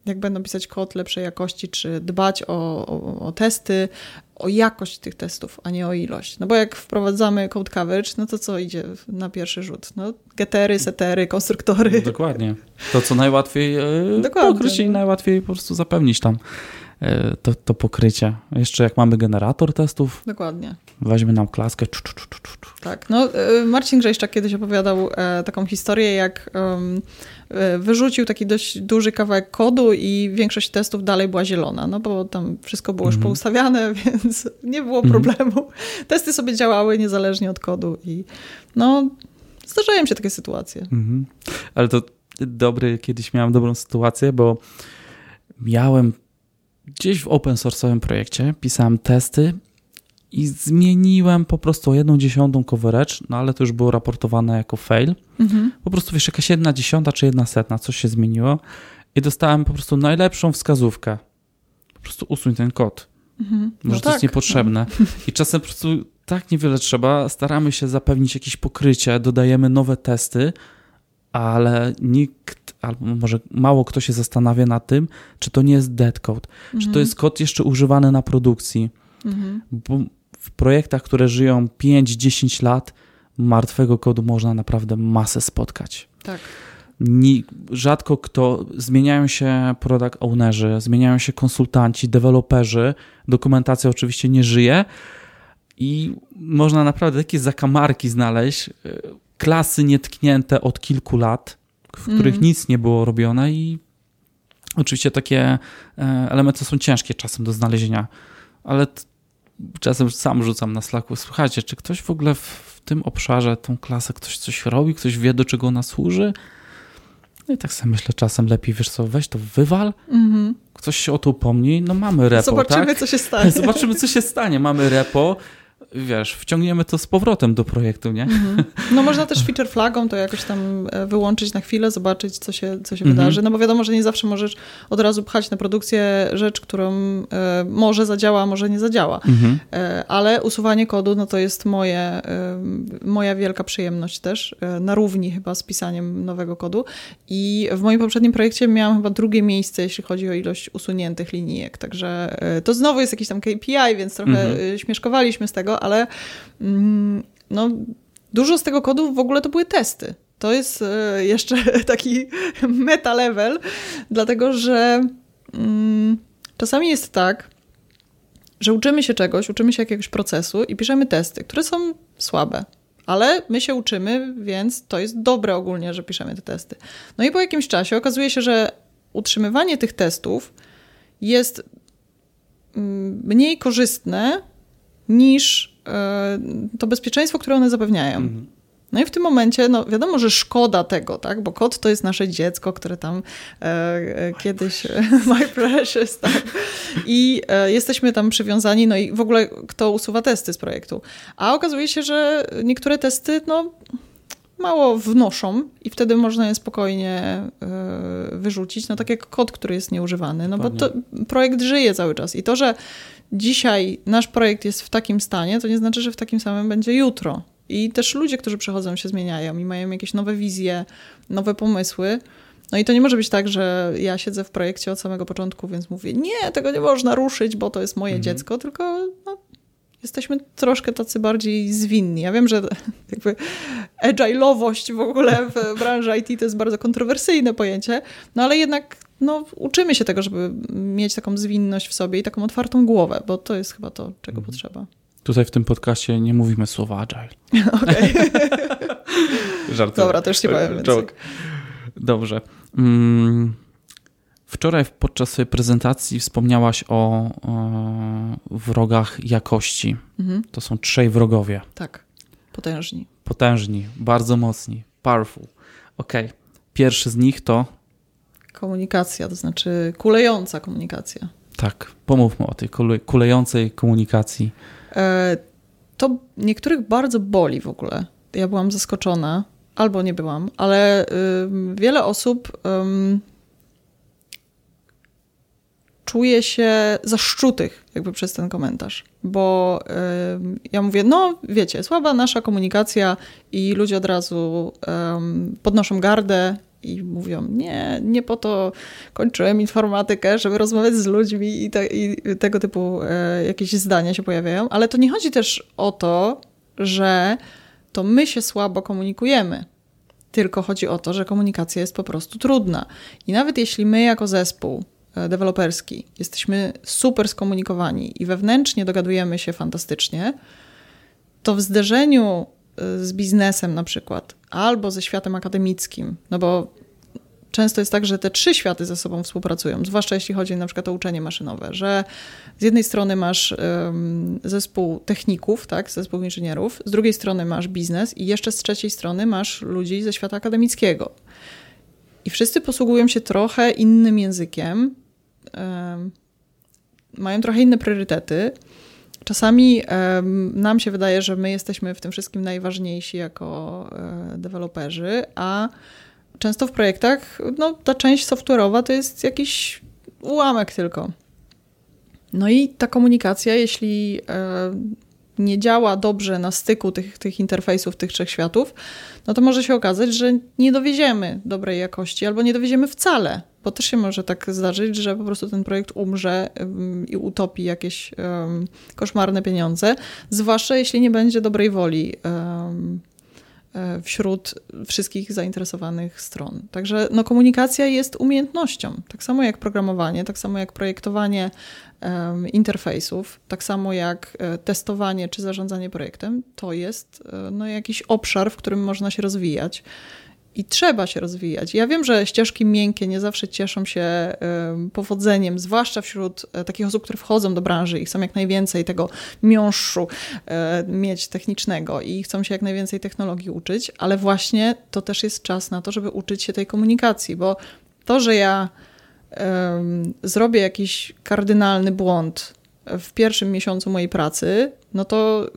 jak będą pisać kod lepszej jakości, czy dbać o, o, o testy, o jakość tych testów, a nie o ilość. No bo jak wprowadzamy code coverage, no to co idzie na pierwszy rzut? No getery, setery, konstruktory. Dokładnie. To, co najłatwiej e, Dokładnie. pokryć i najłatwiej po prostu zapewnić tam to, to pokrycie. Jeszcze jak mamy generator testów. Dokładnie. Weźmy nam klaskę. Czu, czu, czu, tak. No, e, Marcin Grzejszczak kiedyś opowiadał taką historię, jak E, wyrzucił taki dość duży kawałek kodu i większość testów dalej była zielona, no bo tam wszystko było już mm. poustawiane, więc nie było mhm. problemu. Mm. Testy sobie działały niezależnie od kodu i no zdarzają się takie sytuacje. Mm. Ale to dobry, kiedyś miałem dobrą sytuację, bo miałem gdzieś w open source'owym projekcie, pisałem testy i zmieniłem po prostu o jedną dziesiątą coverage, no ale to już było raportowane jako fail. Mhm. Po prostu wiesz, jakaś jedna dziesiąta czy jedna setna, coś się zmieniło i dostałem po prostu najlepszą wskazówkę. Po prostu usuń ten kod. Mhm. Może no to tak, jest niepotrzebne. No. I czasem po prostu tak niewiele trzeba, staramy się zapewnić jakieś pokrycie, dodajemy nowe testy, ale nikt, albo może mało kto się zastanawia nad tym, czy to nie jest dead code, mhm. czy to mhm. jest kod jeszcze używany na produkcji. Mhm. Bo w projektach, które żyją 5-10 lat, martwego kodu można naprawdę masę spotkać. Tak. rzadko kto, zmieniają się product ownerzy, zmieniają się konsultanci, deweloperzy, dokumentacja oczywiście nie żyje i można naprawdę takie zakamarki znaleźć, e, klasy nietknięte od kilku lat, w których mm. nic nie było robione i oczywiście takie e, elementy są ciężkie czasem do znalezienia, ale czasem sam rzucam na Slacku, słuchajcie, czy ktoś w ogóle w tym obszarze, tą klasę, ktoś coś robi, ktoś wie, do czego ona służy? No i tak sobie myślę, czasem lepiej, wiesz co, weź to wywal, mm-hmm. ktoś się o to upomni, no mamy repo, Zobaczymy, tak? co się stanie. Zobaczymy, co się stanie. Mamy repo, wiesz, wciągniemy to z powrotem do projektu, nie? Mm-hmm. No można też feature flagą to jakoś tam e, wyłączyć na chwilę, zobaczyć, co się, co się mm-hmm. wydarzy, no bo wiadomo, że nie zawsze możesz od razu pchać na produkcję rzecz, którą e, może zadziała, może nie zadziała, mm-hmm. e, ale usuwanie kodu, no to jest moje, moja wielka przyjemność też, na równi chyba z pisaniem nowego kodu i w moim poprzednim projekcie miałam chyba drugie miejsce, jeśli chodzi o ilość usuniętych linijek, także to znowu jest jakiś tam KPI, więc trochę mhm. śmieszkowaliśmy z tego, ale mm, no, dużo z tego kodu w ogóle to były testy. To jest e, jeszcze taki meta level, dlatego że mm, czasami jest tak, że uczymy się czegoś, uczymy się jakiegoś procesu i piszemy testy, które są słabe. Ale my się uczymy, więc to jest dobre ogólnie, że piszemy te testy. No i po jakimś czasie okazuje się, że utrzymywanie tych testów jest mm, mniej korzystne niż e, to bezpieczeństwo, które one zapewniają. Mhm. No i w tym momencie, no wiadomo, że szkoda tego, tak? Bo kot to jest nasze dziecko, które tam e, e kiedyś, my precious, tak? I e, jesteśmy tam przywiązani, no i w ogóle kto usuwa testy z projektu. A okazuje się, że niektóre testy, no mało wnoszą i wtedy można je spokojnie y, wyrzucić, no tak jak kod, który jest nieużywany, no bo to, projekt żyje cały czas i to, że dzisiaj nasz projekt jest w takim stanie, to nie znaczy, że w takim samym będzie jutro. I też ludzie, którzy przychodzą, się zmieniają i mają jakieś nowe wizje, nowe pomysły. No i to nie może być tak, że ja siedzę w projekcie od samego początku, więc mówię, nie, tego nie można ruszyć, bo to jest moje mhm. dziecko, tylko no, jesteśmy troszkę tacy bardziej zwinni. Ja wiem, że jakby agile'owość w ogóle w branży IT to jest bardzo kontrowersyjne pojęcie, no ale jednak no, uczymy się tego, żeby mieć taką zwinność w sobie i taką otwartą głowę, bo to jest chyba to, czego mhm. potrzeba. Tutaj w tym podcaście nie mówimy słowa agile. Okej. Żartuję. Dobra, też nie powiem Joke. Dobrze. Mm, wczoraj podczas swojej prezentacji wspomniałaś o, o wrogach jakości. Mhm. To są trzej wrogowie. Tak, potężni. Potężni, bardzo mocni, powerful. Okej. Okay. Pierwszy z nich to komunikacja, to znaczy kulejąca komunikacja. Tak, pomówmy o tej kulejącej komunikacji. E, to niektórych bardzo boli w ogóle. Ja byłam zaskoczona, albo nie byłam, ale wiele osób czuje się zaszczutych jakby przez ten komentarz, bo ja mówię, no wiecie, słaba nasza komunikacja i ludzie od razu podnoszą gardę i mówią, nie, nie po to kończyłem informatykę, żeby rozmawiać z ludźmi i, te, i tego typu e, jakieś zdania się pojawiają, ale to nie chodzi też o to, że to my się słabo komunikujemy, tylko chodzi o to, że komunikacja jest po prostu trudna. I nawet jeśli my jako zespół deweloperski jesteśmy super skomunikowani i wewnętrznie dogadujemy się fantastycznie, to w zderzeniu e, z biznesem na przykład, albo ze światem akademickim, no bo często jest tak, że te trzy światy ze sobą współpracują, zwłaszcza jeśli chodzi na przykład o uczenie maszynowe, że z jednej strony masz um, zespół techników, tak, zespół inżynierów, z drugiej strony masz biznes i jeszcze z trzeciej strony masz ludzi ze świata akademickiego. I wszyscy posługują się trochę innym językiem, mają trochę inne priorytety. Czasami nam się wydaje, że my jesteśmy w tym wszystkim najważniejsi jako e, deweloperzy, a często w projektach no, ta część software'owa to jest jakiś ułamek tylko. No i ta komunikacja, jeśli e, nie działa dobrze na styku tych, tych interfejsów, tych trzech światów, no to może się okazać, że nie dowieziemy dobrej jakości albo nie dowieziemy wcale, bo też się może tak zdarzyć, że po prostu ten projekt umrze i utopi jakieś koszmarne pieniądze, zwłaszcza jeśli nie będzie dobrej woli E, wśród wszystkich zainteresowanych stron. Także no, komunikacja jest umiejętnością, tak samo jak programowanie, tak samo jak projektowanie interfejsów, tak samo jak e, testowanie czy zarządzanie projektem, to jest e, no, jakiś obszar, w którym można się rozwijać i trzeba się rozwijać. Ja wiem, że ścieżki miękkie nie zawsze cieszą się powodzeniem, zwłaszcza wśród e, takich osób, które wchodzą do branży i chcą jak najwięcej tego miąższu e, mieć technicznego i chcą się jak najwięcej technologii uczyć, ale właśnie to też jest czas na to, żeby uczyć się tej komunikacji, bo to, że ja zrobię jakiś kardynalny błąd w pierwszym miesiącu mojej pracy, no to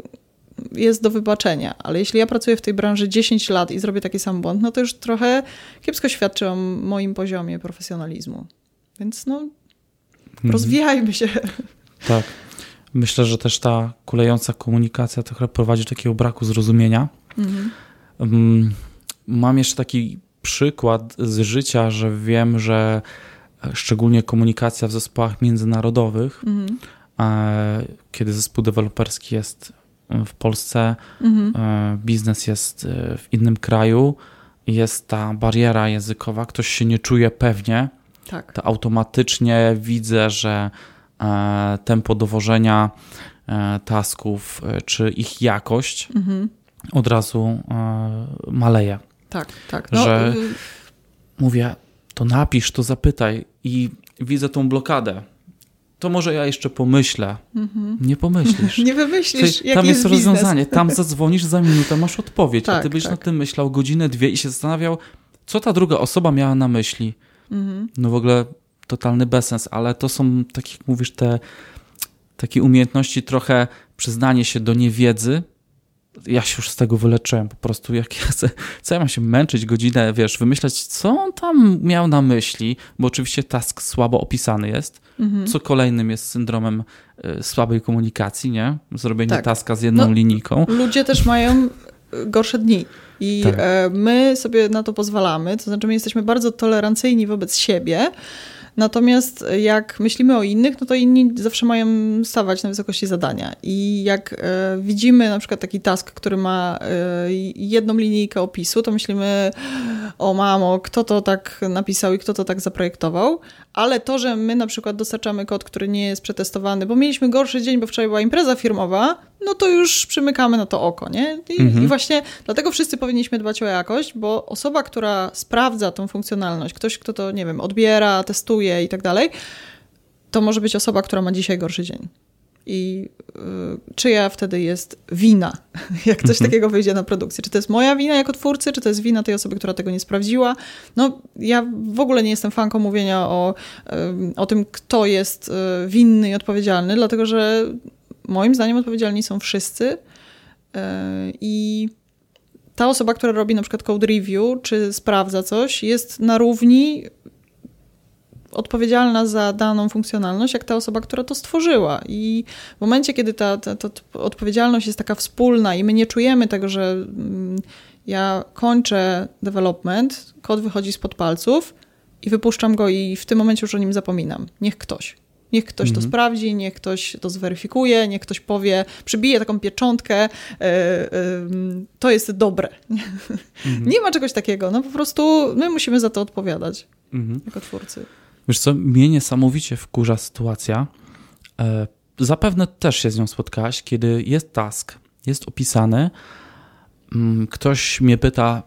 jest do wybaczenia, ale jeśli ja pracuję w tej branży 10 lat i zrobię taki sam błąd, no to już trochę kiepsko świadczy o moim poziomie profesjonalizmu. Więc no, mhm. rozwijajmy się. Tak. Myślę, że też ta kulejąca komunikacja trochę prowadzi do takiego braku zrozumienia. Mhm. Mm, mam jeszcze taki przykład z życia, że wiem, że szczególnie komunikacja w zespołach międzynarodowych, mhm. E, kiedy zespół deweloperski jest w Polsce mhm. E, biznes jest e, w innym kraju, jest ta bariera językowa, ktoś się nie czuje pewnie, tak. to automatycznie widzę, że e, tempo dowożenia tasków, czy ich jakość mhm. od razu maleje. Tak, tak. No, że y, mówię, to napisz, to zapytaj i widzę tą blokadę. To może ja jeszcze pomyślę. Mhm. Nie pomyślisz. Nie wymyślisz. Czyli tam jest, jest rozwiązanie. Tam zadzwonisz za minutę, masz odpowiedź, tak, a ty byś tak. na tym myślał godzinę, dwie i się zastanawiał, co ta druga osoba miała na myśli. Mhm. No w ogóle totalny bezsens, ale to są, tak jak mówisz, te takie umiejętności, trochę przyznanie się do niewiedzy, ja się już z tego wyleczyłem po prostu, jak ja chcę, co ja mam się męczyć godzinę, wiesz, wymyślać, co on tam miał na myśli, bo oczywiście task słabo opisany jest, mhm. co kolejnym jest syndromem y, słabej komunikacji, nie? Zrobienie tak. taska z jedną no, linijką. Ludzie też mają gorsze dni i tak. E, my sobie na to pozwalamy, to znaczy my jesteśmy bardzo tolerancyjni wobec siebie, Natomiast jak myślimy o innych, no to inni zawsze mają stawać na wysokości zadania. I jak e, widzimy na przykład taki task, który ma e, jedną linijkę opisu, to myślimy, o mamo, kto to tak napisał i kto to tak zaprojektował. Ale to, że my na przykład dostarczamy kod, który nie jest przetestowany, bo mieliśmy gorszy dzień, bo wczoraj była impreza firmowa, no to już przymykamy na to oko, nie? I, mhm. I, właśnie dlatego wszyscy powinniśmy dbać o jakość, bo osoba, która sprawdza tą funkcjonalność, ktoś, kto to, nie wiem, odbiera, testuje i tak dalej, to może być osoba, która ma dzisiaj gorszy dzień. I y, czyja wtedy jest wina, jak coś mhm. takiego wyjdzie na produkcję? Czy to jest moja wina jako twórcy, czy to jest wina tej osoby, która tego nie sprawdziła? No, ja w ogóle nie jestem fanką mówienia o, y, o tym, kto jest y, winny i odpowiedzialny, dlatego że moim zdaniem odpowiedzialni są wszyscy. E, I ta osoba, która robi na przykład code review, czy sprawdza coś, jest na równi odpowiedzialna za daną funkcjonalność, jak ta osoba, która to stworzyła. I w momencie, kiedy ta, ta, ta odpowiedzialność jest taka wspólna i my nie czujemy tego, że mm, ja kończę development, kod wychodzi spod palców i wypuszczam go i w tym momencie już o nim zapominam. Niech ktoś. Niech ktoś mhm. to sprawdzi, niech ktoś to zweryfikuje, niech ktoś powie, przybije taką pieczątkę, e, e, to jest dobre. Mhm. Nie ma czegoś takiego. No po prostu my musimy za to odpowiadać mhm. jako twórcy. Wiesz co, mnie niesamowicie wkurza sytuacja. E, zapewne też się z nią spotkałaś, kiedy jest task, jest opisany, mm, ktoś mnie pyta,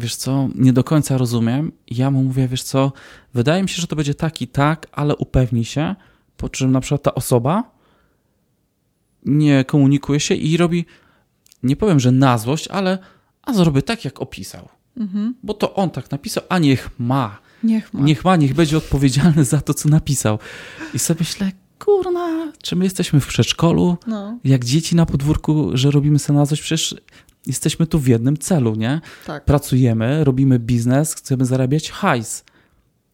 wiesz co, nie do końca rozumiem. Ja mu mówię, wiesz co, wydaje mi się, że to będzie tak i tak, ale upewnij się, po czym na przykład ta osoba nie komunikuje się i robi, nie powiem, że na złość, ale a zrobię tak, jak opisał. Mhm. Bo to on tak napisał, a niech ma. Niech ma. Niech ma, niech będzie odpowiedzialny za to, co napisał. I sobie myślę, kurna, czy my jesteśmy w przedszkolu, no. jak dzieci na podwórku, że robimy sobie na złość? Przecież jesteśmy tu w jednym celu, nie? Tak. Pracujemy, robimy biznes, chcemy zarabiać hajs.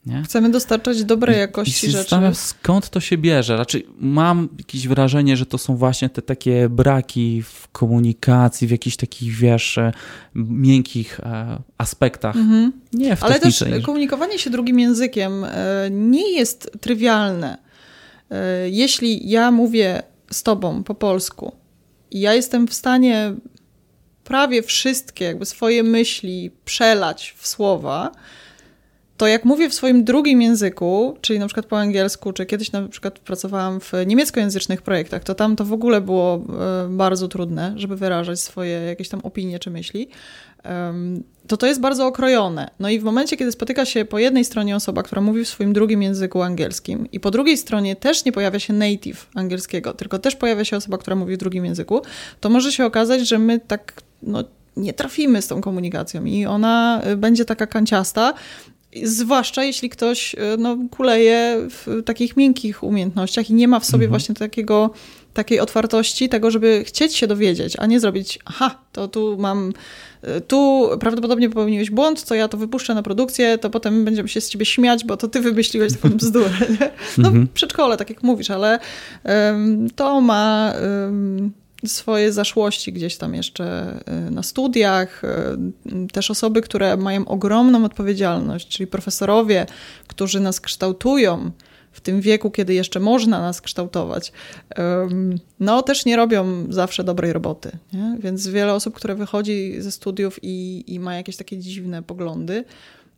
Nie? Chcemy dostarczać dobrej jakości I, i rzeczy. skąd to się bierze. Raczej mam jakieś wrażenie, że to są właśnie te takie braki w komunikacji, w jakichś takich, wiesz, e, miękkich e, aspektach. Mhm. Nie w Ale też komunikowanie się drugim językiem e, nie jest trywialne. Jeśli ja mówię z tobą po polsku i ja jestem w stanie prawie wszystkie jakby swoje myśli przelać w słowa, to jak mówię w swoim drugim języku, czyli na przykład po angielsku, czy kiedyś na przykład pracowałam w niemieckojęzycznych projektach, to tam to w ogóle było e, bardzo trudne, żeby wyrażać swoje jakieś tam opinie czy myśli, to to jest bardzo okrojone. No i w momencie, kiedy spotyka się po jednej stronie osoba, która mówi w swoim drugim języku angielskim i po drugiej stronie też nie pojawia się native angielskiego, tylko też pojawia się osoba, która mówi w drugim języku, to może się okazać, że my tak no, nie trafimy z tą komunikacją i ona y, będzie taka kanciasta, Zwłaszcza jeśli ktoś y, no, kuleje w takich miękkich umiejętnościach i nie ma w sobie mhm. właśnie takiego, takiej otwartości, tego, żeby chcieć się dowiedzieć, a nie zrobić, aha, to tu mam, y, tu prawdopodobnie popełniłeś błąd, to ja to wypuszczę na produkcję, to potem będziemy się z ciebie śmiać, bo to ty wymyśliłeś taką bzdurę. Nie? No, mhm. przedszkole, tak jak mówisz, ale um, to ma. Um, swoje zaszłości gdzieś tam jeszcze y, na studiach. Y, też osoby, które mają ogromną odpowiedzialność, czyli profesorowie, którzy nas kształtują w tym wieku, kiedy jeszcze można nas kształtować, no też nie robią zawsze dobrej roboty. Nie? Więc wiele osób, które wychodzi ze studiów i, i ma jakieś takie dziwne poglądy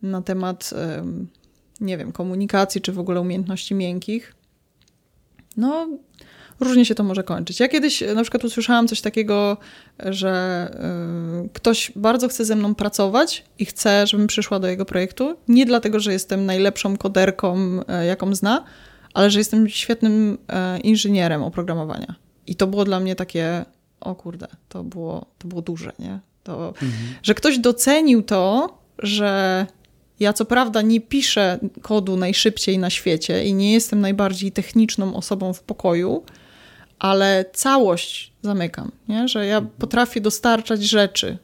na temat, nie wiem, komunikacji czy w ogóle umiejętności miękkich, no różnie się to może kończyć. Ja kiedyś na przykład usłyszałam coś takiego, że y, ktoś bardzo chce ze mną pracować i chce, żebym przyszła do jego projektu. Nie dlatego, że jestem najlepszą koderką, y, jaką zna, ale że jestem świetnym y, inżynierem oprogramowania. I to było dla mnie takie, o kurde, to było, to było duże, nie? To, mhm. Że ktoś docenił to, że ja co prawda nie piszę kodu najszybciej na świecie i nie jestem najbardziej techniczną osobą w pokoju, ale całość zamykam, nie? że ja potrafię dostarczać rzeczy,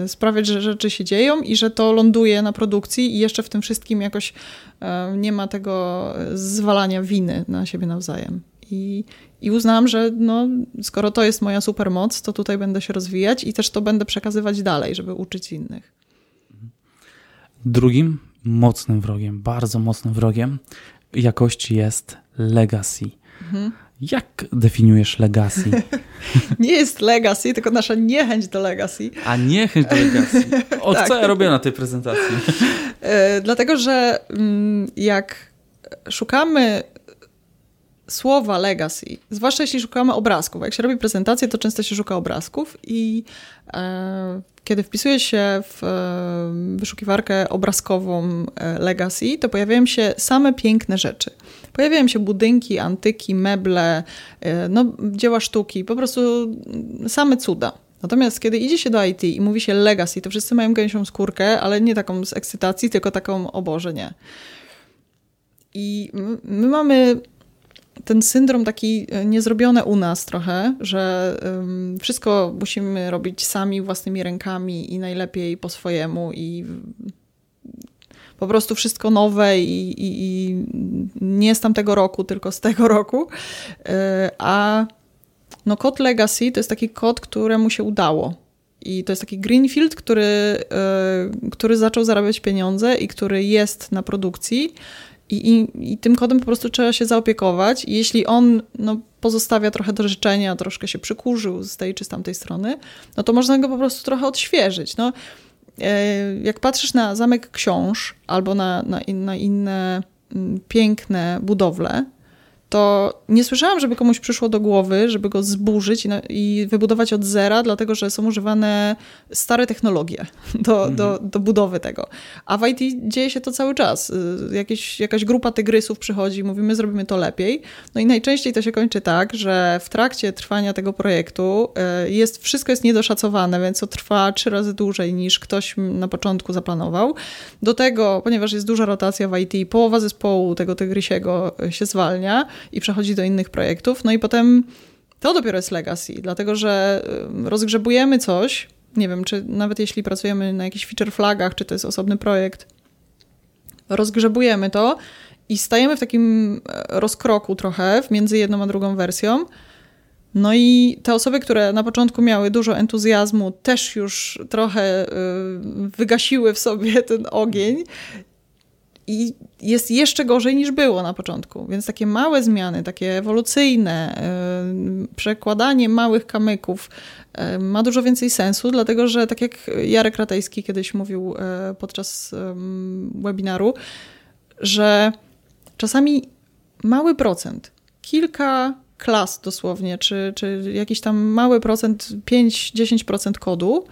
yy, sprawiać, że rzeczy się dzieją i że to ląduje na produkcji i jeszcze w tym wszystkim jakoś yy, nie ma tego zwalania winy na siebie nawzajem. I, i uznałam, że no, skoro to jest moja supermoc, to tutaj będę się rozwijać i też to będę przekazywać dalej, żeby uczyć innych. Drugim mocnym wrogiem, bardzo mocnym wrogiem jakości jest legacy. Mhm. Jak definiujesz legacy? nie jest legacy, tylko nasza niechęć do legacy. A niechęć do legacy. O tak. co ja robię na tej prezentacji? e, dlatego, że mm, jak szukamy słowa legacy, zwłaszcza jeśli szukamy obrazków. Jak się robi prezentację, to często się szuka obrazków i e, kiedy wpisuje się w e, wyszukiwarkę obrazkową e, legacy, to pojawiają się same piękne rzeczy. Pojawiają się budynki, antyki, meble, e, no, dzieła sztuki, po prostu same cuda. Natomiast kiedy idzie się do IT i mówi się legacy, to wszyscy mają gęsią skórkę, ale nie taką z ekscytacji, tylko taką, o Boże, nie. I my mamy ten syndrom taki e, niezrobione u nas trochę, że wszystko musimy robić sami własnymi rękami i najlepiej po swojemu i po prostu wszystko nowe i, i, i nie z tamtego roku, tylko z tego roku. E, a no kod Legacy to jest taki kod, któremu się udało. I to jest taki Greenfield, który, e, który zaczął zarabiać pieniądze i który jest na produkcji i, i, I, tym kodem po prostu trzeba się zaopiekować. Jeśli on no, pozostawia trochę do życzenia, troszkę się przykurzył z tej czy z tamtej strony, no to można go po prostu trochę odświeżyć. No, e, jak patrzysz na zamek książ albo na, na, na inne mm, piękne budowle, to nie słyszałam, żeby komuś przyszło do głowy, żeby go zburzyć i, na, i wybudować od zera, dlatego że są używane stare technologie do, mhm. do, do budowy tego. A w IT dzieje się to cały czas. Y, jakieś, jakaś grupa tygrysów przychodzi i mówi, my zrobimy to lepiej. No i najczęściej to się kończy tak, że w trakcie trwania tego projektu y, jest, wszystko jest niedoszacowane, więc to trwa trzy razy dłużej niż ktoś na początku zaplanował. Do tego, ponieważ jest duża rotacja w IT, połowa zespołu tego tygrysiego się zwalnia, i przechodzi do innych projektów. No i potem to dopiero jest legacy, dlatego że rozgrzebujemy coś, nie wiem, czy nawet jeśli pracujemy na jakichś feature flagach, czy to jest osobny projekt, rozgrzebujemy to i stajemy w takim e, rozkroku trochę między jedną a drugą wersją. No i te osoby, które na początku miały dużo entuzjazmu, też już trochę y, wygasiły w sobie ten ogień i jest jeszcze gorzej niż było na początku. Więc takie małe zmiany, takie ewolucyjne, yy, przekładanie małych kamyków yy, ma dużo więcej sensu, dlatego że tak jak Jarek Ratajski kiedyś mówił yy, podczas webinaru, że czasami mały procent, kilka klas dosłownie, czy, czy jakiś tam mały procent, 5-10% kodu,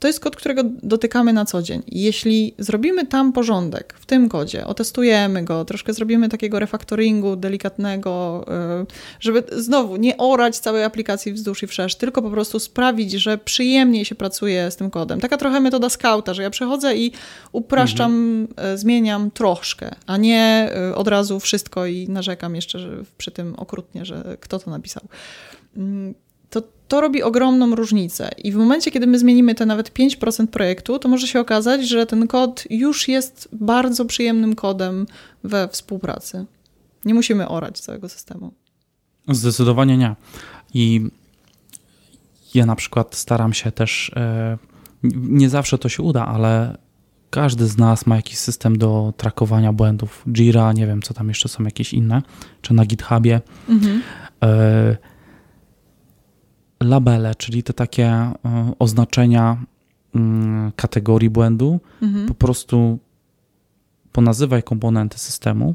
to jest kod, którego dotykamy na co dzień. Jeśli zrobimy tam porządek w tym kodzie, otestujemy go, troszkę zrobimy takiego refaktoringu delikatnego, y, żeby znowu nie orać całej aplikacji wzdłuż i wszerz, tylko po prostu sprawić, że przyjemniej się pracuje z tym kodem. Taka trochę metoda skauta, że ja przychodzę i upraszczam, mhm. Y, zmieniam troszkę, a nie y, od razu wszystko i narzekam jeszcze przy tym okrutnie, że kto to napisał mm, to to robi ogromną różnicę. I w momencie, kiedy my zmienimy te nawet 5% projektu, to może się okazać, że ten kod już jest bardzo przyjemnym kodem we współpracy. Nie musimy orać całego systemu. Zdecydowanie nie. I ja na przykład staram się też, e, nie zawsze to się uda, ale każdy z nas ma jakiś system do trakowania błędów. Jira, nie wiem, co tam jeszcze są jakieś inne, czy na GitHubie. Mhm. E, labele, czyli te takie e, oznaczenia mm, kategorii błędu, mhm. po prostu ponazywaj komponenty systemu,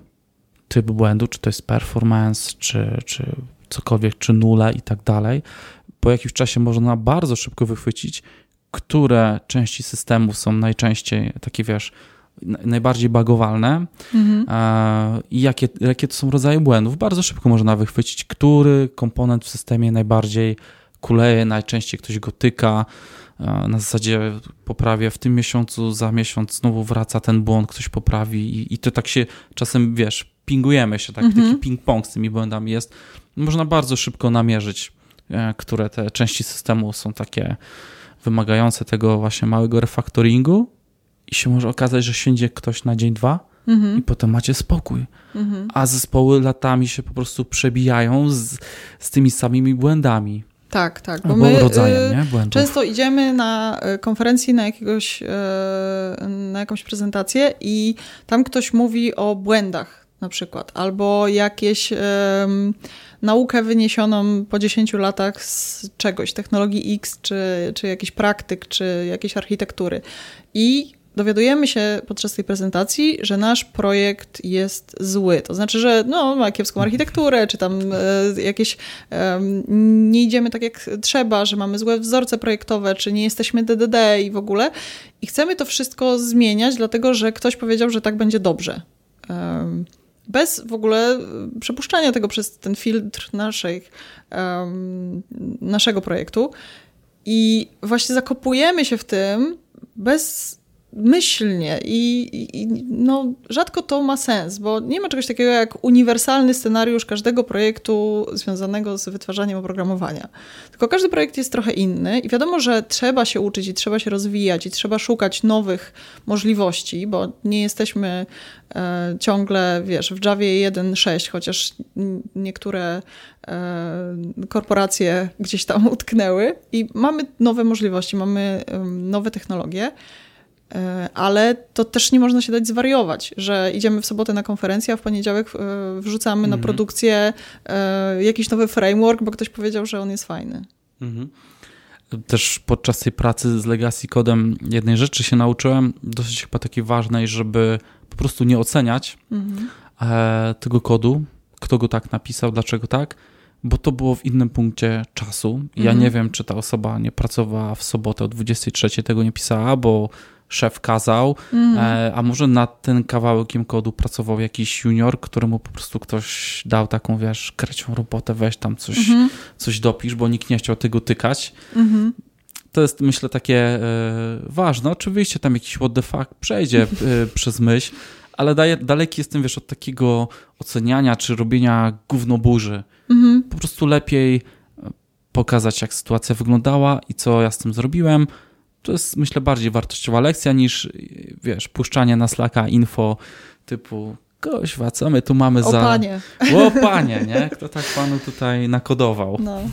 typ błędu, czy to jest performance, czy, czy cokolwiek, czy nule i tak dalej. Po jakimś czasie można bardzo szybko wychwycić, które części systemu są najczęściej takie, wiesz, najbardziej bagowalne mhm. i jakie, jakie to są rodzaje błędów. Bardzo szybko można wychwycić, który komponent w systemie najbardziej kuleje, najczęściej ktoś go tyka. Na zasadzie poprawia w tym miesiącu, za miesiąc znowu wraca ten błąd, ktoś poprawi i, i to tak się czasem, wiesz, pingujemy się, tak, mhm. taki ping-pong z tymi błędami jest. Można bardzo szybko namierzyć, e, które te części systemu są takie wymagające tego właśnie małego refactoringu i się może okazać, że siędzie ktoś na dzień, dwa mhm. i potem macie spokój. Mhm. A zespoły latami się po prostu przebijają z, z tymi samymi błędami. Tak, tak. Bo my rodzajem, y, często idziemy na y, konferencji, na, jakiegoś, y, na jakąś prezentację i tam ktoś mówi o błędach na przykład, albo jakieś um, naukę wyniesioną po 10 latach z czegoś, technologii X, czy, czy jakiś praktyk, czy jakiejś architektury. I dowiadujemy się podczas tej prezentacji, że nasz projekt jest zły. To znaczy, że no, ma kiepską architekturę, czy tam e, jakieś e, nie idziemy tak jak trzeba, że mamy złe wzorce projektowe, czy nie jesteśmy DDD i w ogóle. I chcemy to wszystko zmieniać, dlatego że ktoś powiedział, że tak będzie dobrze. E, bez w ogóle przepuszczania tego przez ten filtr naszej, naszego projektu. I właśnie zakopujemy się w tym bez myślnie i, i, no, rzadko to ma sens, bo nie ma czegoś takiego jak uniwersalny scenariusz każdego projektu związanego z wytwarzaniem oprogramowania. Tylko każdy projekt jest trochę inny i wiadomo, że trzeba się uczyć i trzeba się rozwijać i trzeba szukać nowych możliwości, bo nie jesteśmy e, ciągle, wiesz, w Javie 1.6, chociaż niektóre e, korporacje gdzieś tam utknęły i mamy nowe możliwości, mamy e, nowe technologie. E, ale to też nie można się dać zwariować, że idziemy w sobotę na konferencję, a w poniedziałek e, wrzucamy mhm. na produkcję e, jakiś nowy framework, bo ktoś powiedział, że on jest fajny. Mhm. Też podczas tej pracy z Legacy Codem jednej rzeczy się nauczyłem, dosyć chyba takiej ważnej, żeby po prostu nie oceniać mhm. tego kodu, kto go tak napisał, dlaczego tak, bo to było w innym punkcie czasu. Ja mhm. nie wiem, czy ta osoba nie pracowała w sobotę o 23, tego nie pisała, bo szef kazał, mm. a może nad ten kawałkiem kodu pracował jakiś junior, któremu po prostu ktoś dał taką, wiesz, krecią robotę, weź tam coś, mm -hmm. coś dopisz, bo nikt nie chciał tego tykać. Mm -hmm. To jest, myślę, takie e, ważne. Oczywiście tam jakiś what the fuck przejdzie e, przez myśl, ale daje, daleki jestem, wiesz, od takiego oceniania czy robienia gównoburzy. Mm -hmm. Po prostu lepiej pokazać, jak sytuacja wyglądała i co ja z tym zrobiłem, to jest, myślę, bardziej wartościowa lekcja niż, wiesz, puszczanie na Slacka info typu Kośwa, co my tu mamy o za... Panie. O panie, nie? Kto tak panu tutaj nakodował? No.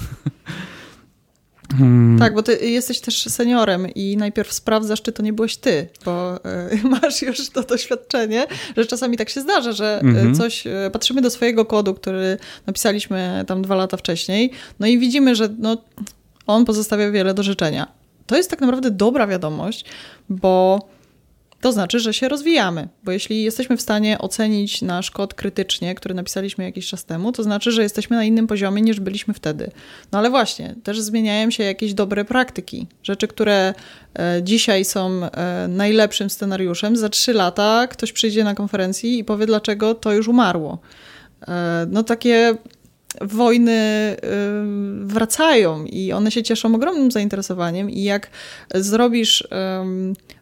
Hmm. Tak, bo ty jesteś też seniorem i najpierw sprawdzasz, czy to nie byłeś ty, bo y, masz już to doświadczenie, że czasami tak się zdarza, że mm -hmm. coś, y, patrzymy do swojego kodu, który napisaliśmy tam dwa lata wcześniej, no i widzimy, że no, on pozostawia wiele do życzenia. To jest tak naprawdę dobra wiadomość, bo to znaczy, że się rozwijamy, bo jeśli jesteśmy w stanie ocenić nasz kod krytycznie, który napisaliśmy jakiś czas temu, to znaczy, że jesteśmy na innym poziomie niż byliśmy wtedy. No ale właśnie, też zmieniają się jakieś dobre praktyki. Rzeczy, które e, dzisiaj są e, najlepszym scenariuszem, za trzy lata ktoś przyjdzie na konferencji i powie, dlaczego to już umarło. E, no takie wojny wracają i one się cieszą ogromnym zainteresowaniem. I jak zrobisz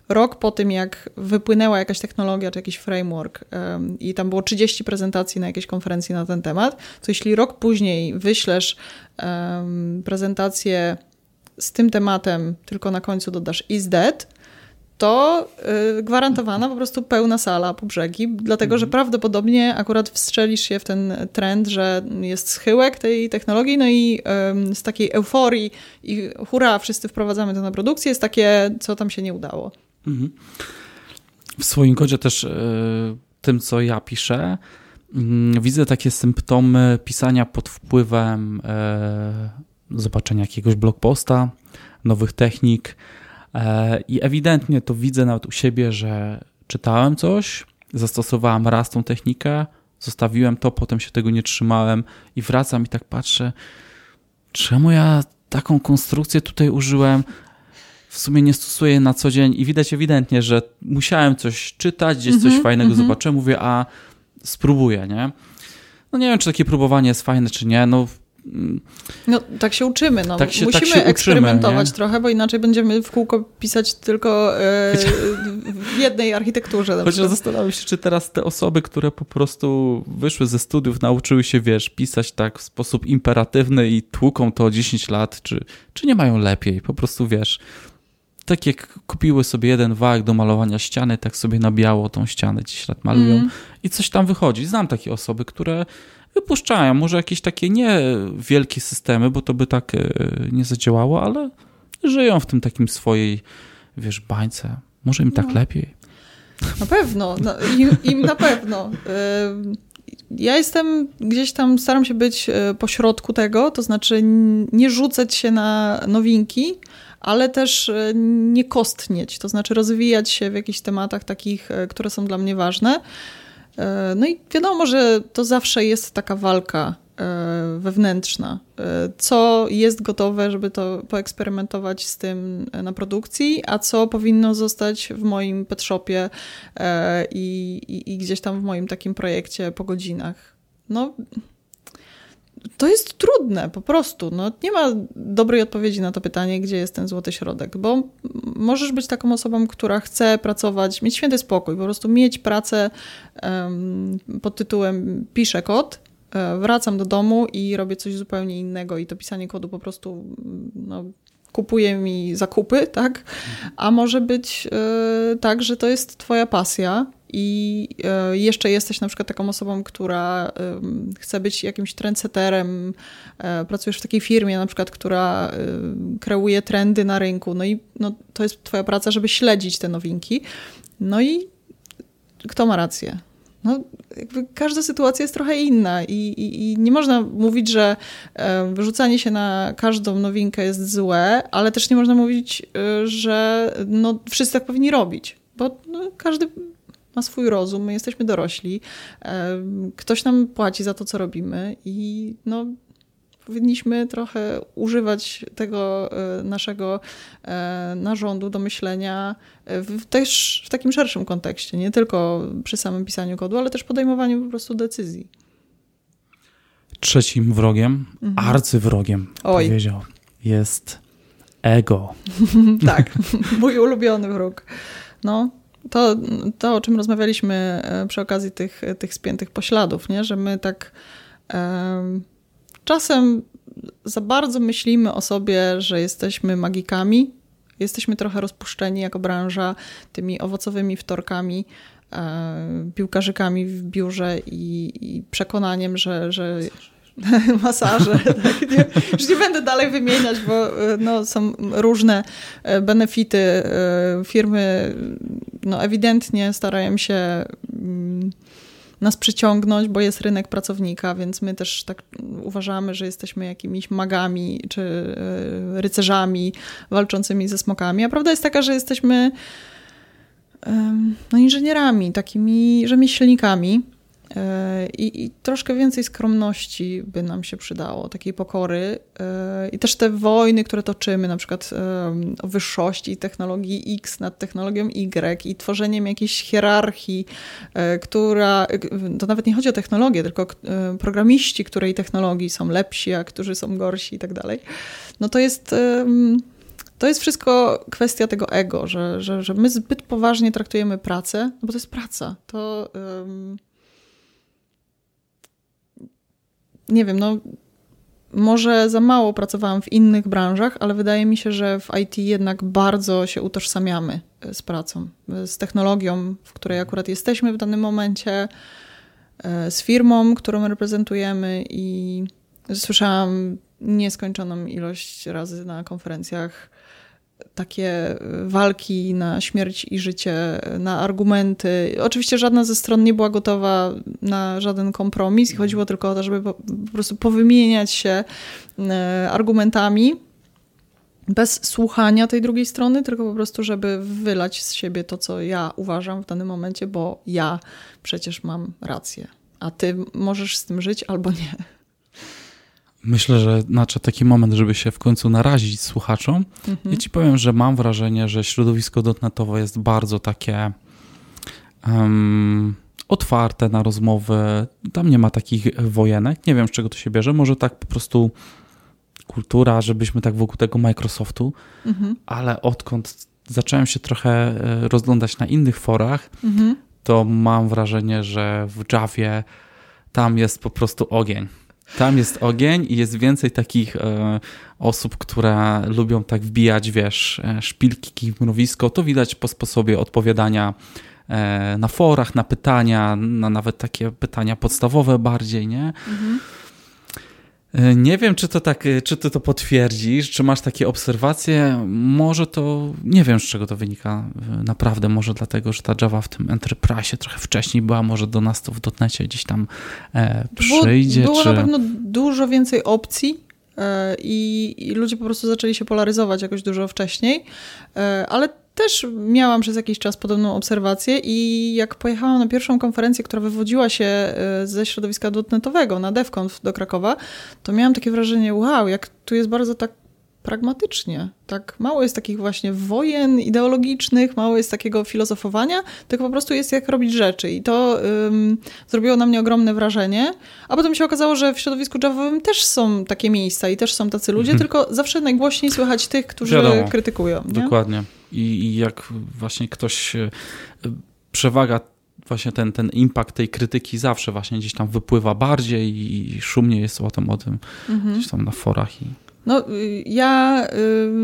rok po tym, jak wypłynęła jakaś technologia czy jakiś framework i tam było 30 prezentacji na jakiejś konferencji na ten temat, to jeśli rok później wyślesz prezentację z tym tematem, tylko na końcu dodasz is dead, to y, gwarantowana po prostu pełna sala po brzegi, dlatego że mhm. prawdopodobnie akurat wstrzelisz się w ten trend, że jest schyłek tej technologii, no i z takiej euforii i hura, wszyscy wprowadzamy to na produkcję, jest takie, co tam się nie udało. Mhm. W swoim kodzie też y, tym, co ja piszę, mm, widzę takie symptomy pisania pod wpływem y, zobaczenia jakiegoś blogposta, nowych technik, E, I ewidentnie to widzę nawet u siebie, że czytałem coś, zastosowałem raz tą technikę, zostawiłem to, potem się tego nie trzymałem i wracam i tak patrzę, czemu ja taką konstrukcję tutaj użyłem? W sumie nie stosuję na co dzień i widać ewidentnie, że musiałem coś czytać, gdzieś coś mm -hmm, fajnego mm -hmm. zobaczyłem, mówię, a spróbuję, nie? No nie wiem, czy takie próbowanie jest fajne, czy nie. No, no tak się uczymy. No. Tak się, Musimy tak eksperymentować uczymy, trochę, bo inaczej będziemy w kółko pisać tylko e, w jednej architekturze. Chociaż zastanawiam się, czy teraz te osoby, które po prostu wyszły ze studiów, nauczyły się, wiesz, pisać tak w sposób imperatywny i tłuką to 10 lat, czy, czy nie mają lepiej? Po prostu, wiesz, tak jak kupiły sobie jeden wałek do malowania ściany, tak sobie na biało tą ścianę 10 lat malują mm. i coś tam wychodzi. Znam takie osoby, które wypuszczają może jakieś takie nie wielkie systemy, bo to by tak e, nie zadziałało, ale żyją w tym takim swojej, wiesz, bańce. Może im tak no. lepiej. Na pewno, no, im, im na pewno. Ja jestem gdzieś tam, staram się być e, pośrodku tego, to znaczy nie rzucać się na nowinki, ale też e, nie kostnieć, to znaczy rozwijać się w jakichś tematach takich, które są dla mnie ważne. E, no i wiadomo, że to zawsze jest taka walka e, wewnętrzna. E, co jest gotowe, żeby to poeksperymentować z tym na produkcji, a co powinno zostać w moim pet shopie i, i, i gdzieś tam w moim takim projekcie po godzinach. No, to jest trudne po prostu. No, nie ma dobrej odpowiedzi na to pytanie, gdzie jest ten złoty środek, bo możesz być taką osobą, która chce pracować, mieć święty spokój, po prostu mieć pracę um, pod tytułem piszę kod, e, wracam do domu i robię coś zupełnie innego i to pisanie kodu po prostu no, kupuje mi zakupy, tak? A może być y, tak, że to jest twoja pasja i y, jeszcze jesteś na przykład taką osobą, która chce być jakimś trendseterem, pracujesz w takiej firmie na przykład, która kreuje trendy na rynku, no i no, to jest twoja praca, żeby śledzić te nowinki. No i kto ma rację? no, każda sytuacja jest trochę inna i, i, i, nie można mówić, że e, wyrzucanie się na każdą nowinkę jest złe, ale też nie można mówić, e, że no, wszyscy tak powinni robić, bo no, każdy ma swój rozum, my jesteśmy dorośli, e, ktoś nam płaci za to, co robimy i no, powinniśmy trochę używać tego e, naszego e, narządu do myślenia w, też w takim szerszym kontekście, nie tylko przy samym pisaniu kodu, ale też podejmowaniu po prostu decyzji. Trzecim wrogiem, mhm. arcywrogiem, Oj. powiedział, jest ego. tak, mój ulubiony wróg. No, to, to, o czym rozmawialiśmy przy okazji tych, tych spiętych pośladów, nie? że my tak czasem za bardzo myślimy o sobie, że jesteśmy magikami. Jesteśmy trochę rozpuszczeni jako branża tymi owocowymi wtorkami, e, piłkarzykami w biurze i, i przekonaniem, że, że masaże. Tak, nie, już nie będę dalej wymieniać, bo e, no, są różne e, benefity. E, firmy no, ewidentnie starają się mm, nas przyciągnąć, bo jest rynek pracownika, więc my też tak uważamy, że jesteśmy jakimiś magami czy e, rycerzami walczącymi ze smokami. A prawda jest taka, że jesteśmy no, inżynierami, takimi rzemieślnikami I, I, troszkę więcej skromności by nam się przydało, takiej pokory. E, I też te wojny, które toczymy, na przykład o wyższości technologii X nad technologią Y i tworzeniem jakiejś hierarchii, e, która. To nawet nie chodzi o technologię, tylko programiści, której technologii są lepsi, a którzy są gorsi i tak dalej. No to jest. To jest wszystko kwestia tego ego, że, że, że my zbyt poważnie traktujemy pracę, no bo to jest praca. To. Um, nie wiem, no może za mało pracowałam w innych branżach, ale wydaje mi się, że w IT jednak bardzo się utożsamiamy e, z pracą, e, z technologią, w której akurat jesteśmy w danym momencie, e, z firmą, którą reprezentujemy i słyszałam nieskończoną ilość razy na konferencjach takie walki na śmierć i życie, na argumenty. Oczywiście żadna ze stron nie była gotowa na żaden kompromis i chodziło tylko o to, żeby po, po prostu powymieniać się e, argumentami bez słuchania tej drugiej strony, tylko po prostu, żeby wylać z siebie to, co ja uważam w danym momencie, bo ja przecież mam rację. a ty możesz z tym żyć albo nie. Myślę, że nadszedł taki moment, żeby się w końcu narazić słuchaczom. Mhm. I ci powiem, że mam wrażenie, że środowisko dotnetowe jest bardzo takie um, otwarte na rozmowy. Tam nie ma takich wojenek. Nie wiem, z czego to się bierze. Może tak po prostu kultura, żebyśmy tak wokół tego Microsoftu, mhm. ale odkąd zacząłem się trochę e, rozglądać na innych forach, mhm. to mam wrażenie, że w Javie tam jest po prostu ogień. Tam jest ogień i jest więcej takich e, osób, które lubią tak wbijać, wiesz, e, szpilki w mrowisko. To widać po sposobie odpowiadania e, na forach, na pytania, na nawet takie pytania podstawowe bardziej, nie? Mhm. E, nie wiem, czy to tak, e, czy ty to potwierdzisz, czy masz takie obserwacje. Może to, nie wiem z czego to wynika. E, naprawdę, może dlatego, że ta Java w tym Enterprise trochę wcześniej była, może do nas to w dotnecie gdzieś tam e, przyjdzie. Było, było czy... na pewno dużo więcej opcji i, i, ludzie po prostu zaczęli się polaryzować jakoś dużo wcześniej, ale też miałam przez jakiś czas podobną obserwację i jak pojechałam na pierwszą konferencję, która wywodziła się e, ze środowiska dotnetowego na DevConf do Krakowa, to miałam takie wrażenie, wow, jak tu jest bardzo tak pragmatycznie. Tak mało jest takich właśnie wojen ideologicznych, mało jest takiego filozofowania, tylko po prostu jest jak robić rzeczy. I to um, zrobiło na mnie ogromne wrażenie. A potem się okazało, że w środowisku javowym też są takie miejsca i też są tacy ludzie, mhm. tylko zawsze najgłośniej słychać tych, którzy Wiadomo, krytykują. Nie? Dokładnie. I, I, jak właśnie ktoś e, przewaga właśnie ten, ten impact tej krytyki zawsze właśnie gdzieś tam wypływa bardziej i szumnie jest o tym, o tym mhm. gdzieś tam na forach i no, y, ja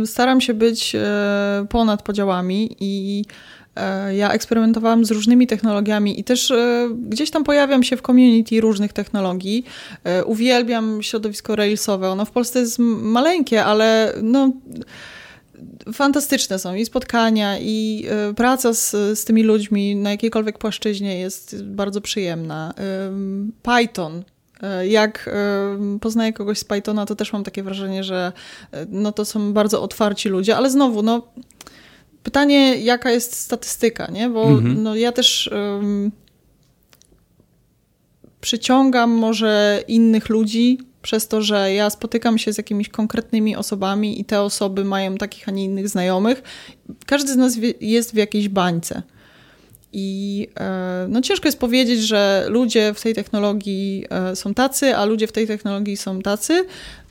y, staram się być y, ponad podziałami i ja eksperymentowałam z różnymi technologiami i też gdzieś tam pojawiam się w community różnych technologii. Uwielbiam środowisko railsowe. Ono w Polsce jest maleńkie, ale no fantastyczne są i spotkania, i praca z, z tymi ludźmi na jakiejkolwiek płaszczyźnie jest bardzo przyjemna. Python E, jak e, poznaję kogoś z Pythona, to też mam takie wrażenie, że e, no to są bardzo otwarci ludzie, ale znowu, no pytanie, jaka jest statystyka, nie? Bo mhm. no, ja też um, przyciągam może innych ludzi przez to, że ja spotykam się z jakimiś konkretnymi osobami i te osoby mają takich, a nie innych znajomych. Każdy z nas jest w jakiejś bańce. I e, no ciężko jest powiedzieć, że ludzie w tej technologii e, są tacy, a ludzie w tej technologii są tacy.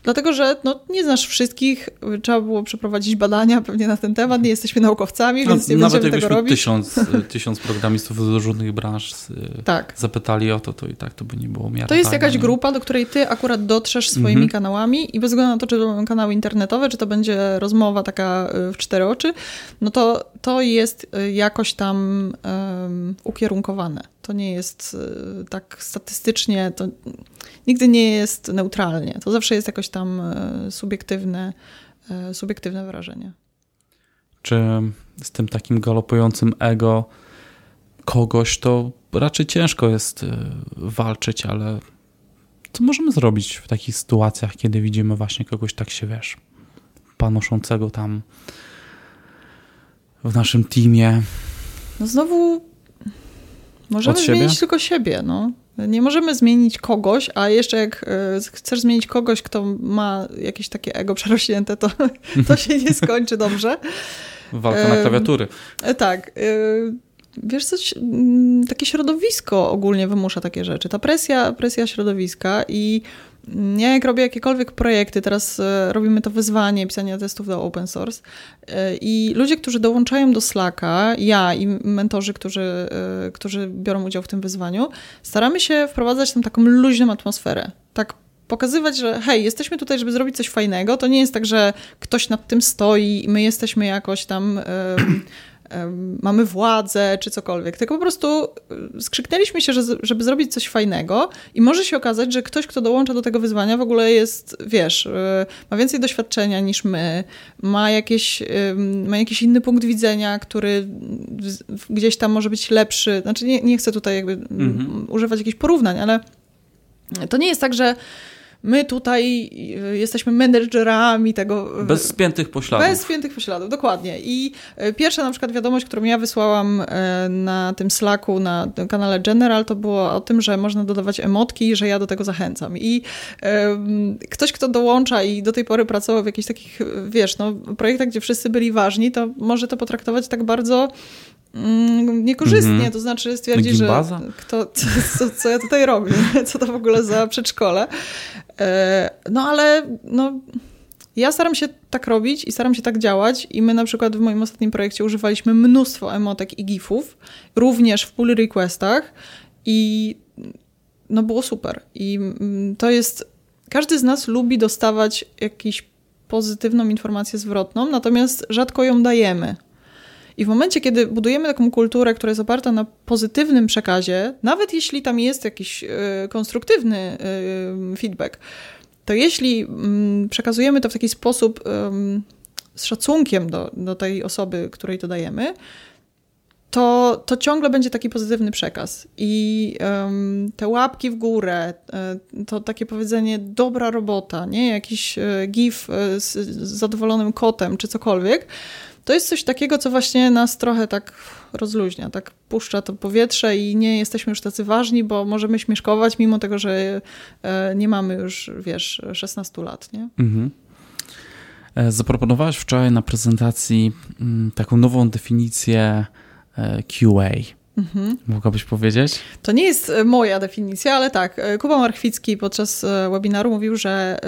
Dlatego, że no, nie znasz wszystkich, trzeba było przeprowadzić badania pewnie na ten temat, nie jesteśmy naukowcami, no, więc nie nawet będziemy tego robić. Tysiąc, tysiąc programistów z różnych branż tak. zapytali o to, to i tak to by nie było miarę. To jest jakaś grupa, do której ty akurat dotrzesz swoimi mhm. kanałami i bez względu na to, czy to będą kanały internetowe, czy to będzie rozmowa taka y, w cztery oczy, no to to jest jakoś tam um, ukierunkowane. To nie jest tak statystycznie, to nigdy nie jest neutralnie. To zawsze jest jakoś tam e, subiektywne, e, subiektywne wrażenie. Czy z tym takim galopującym ego kogoś to raczej ciężko jest e, walczyć, ale co możemy zrobić w takich sytuacjach, kiedy widzimy właśnie kogoś tak się, wiesz, panoszącego tam w naszym teamie? No znowu możemy zmienić tylko siebie, no. Nie możemy zmienić kogoś, a jeszcze jak e, chcesz zmienić kogoś, kto ma jakieś takie ego przerośnięte, to, to się nie skończy dobrze. Walka na klawiatury. E, tak. E, wiesz coś, takie środowisko ogólnie wymusza takie rzeczy. Ta presja, presja środowiska i ja jak robię jakiekolwiek projekty, teraz e, robimy to wyzwanie pisania testów do open source e, i ludzie, którzy dołączają do Slacka, ja i mentorzy, którzy, e, którzy biorą udział w tym wyzwaniu, staramy się wprowadzać tam taką luźną atmosferę. Tak pokazywać, że hej, jesteśmy tutaj, żeby zrobić coś fajnego. To nie jest tak, że ktoś nad tym stoi i my jesteśmy jakoś tam mamy władzę czy cokolwiek, tylko po prostu y, skrzyknęliśmy się, że, żeby zrobić coś fajnego i może się okazać, że ktoś, kto dołącza do tego wyzwania w ogóle jest, wiesz, y, ma więcej doświadczenia niż my, ma, jakieś, ma jakiś inny punkt widzenia, który gdzieś tam może być lepszy. Znaczy nie, nie chcę tutaj jakby mhm. używać jakichś porównań, ale to nie jest tak, że my tutaj y, jesteśmy menedżerami tego. Y, bez spiętych pośladów. Bez spiętych pośladów, dokładnie. I y, pierwsza na przykład wiadomość, którą ja wysłałam na tym Slacku, na tym kanale General, to było o tym, że można dodawać emotki, że ja do tego zachęcam. I ktoś, kto dołącza i do tej pory pracował w jakichś takich, wiesz, no, projektach, gdzie wszyscy byli ważni, to może to potraktować tak bardzo Mm, niekorzystnie, mm -hmm. to znaczy stwierdzi, że kto, co, co, ja tutaj robię, co to w ogóle za przedszkole. E, no ale no, ja staram się tak robić i staram się tak działać i my na przykład w moim ostatnim projekcie używaliśmy mnóstwo emotek i gifów, również w pull requestach i no było super. I mm, to jest, każdy z nas lubi dostawać jakąś pozytywną informację zwrotną, natomiast rzadko ją dajemy. I w momencie, kiedy budujemy taką kulturę, która jest oparta na pozytywnym przekazie, nawet jeśli tam jest jakiś y, konstruktywny y, feedback, to jeśli y, przekazujemy to w taki sposób z szacunkiem do, do tej osoby, której to dajemy, to, to ciągle będzie taki pozytywny przekaz. I te łapki w górę, to takie powiedzenie dobra robota, nie? Jakiś gif z, z zadowolonym kotem czy cokolwiek, to jest coś takiego, co właśnie nas trochę tak rozluźnia, tak puszcza to powietrze i nie jesteśmy już tacy ważni, bo możemy śmieszkować, mimo tego, że e, nie mamy już, wiesz, 16 lat, nie? Mhm. E, zaproponowałeś wczoraj na prezentacji mm, taką nową definicję e, QA. Mhm. Mogłabyś powiedzieć? To nie jest e, moja definicja, ale tak. E, Kuba Marchwicki podczas e, webinaru mówił, że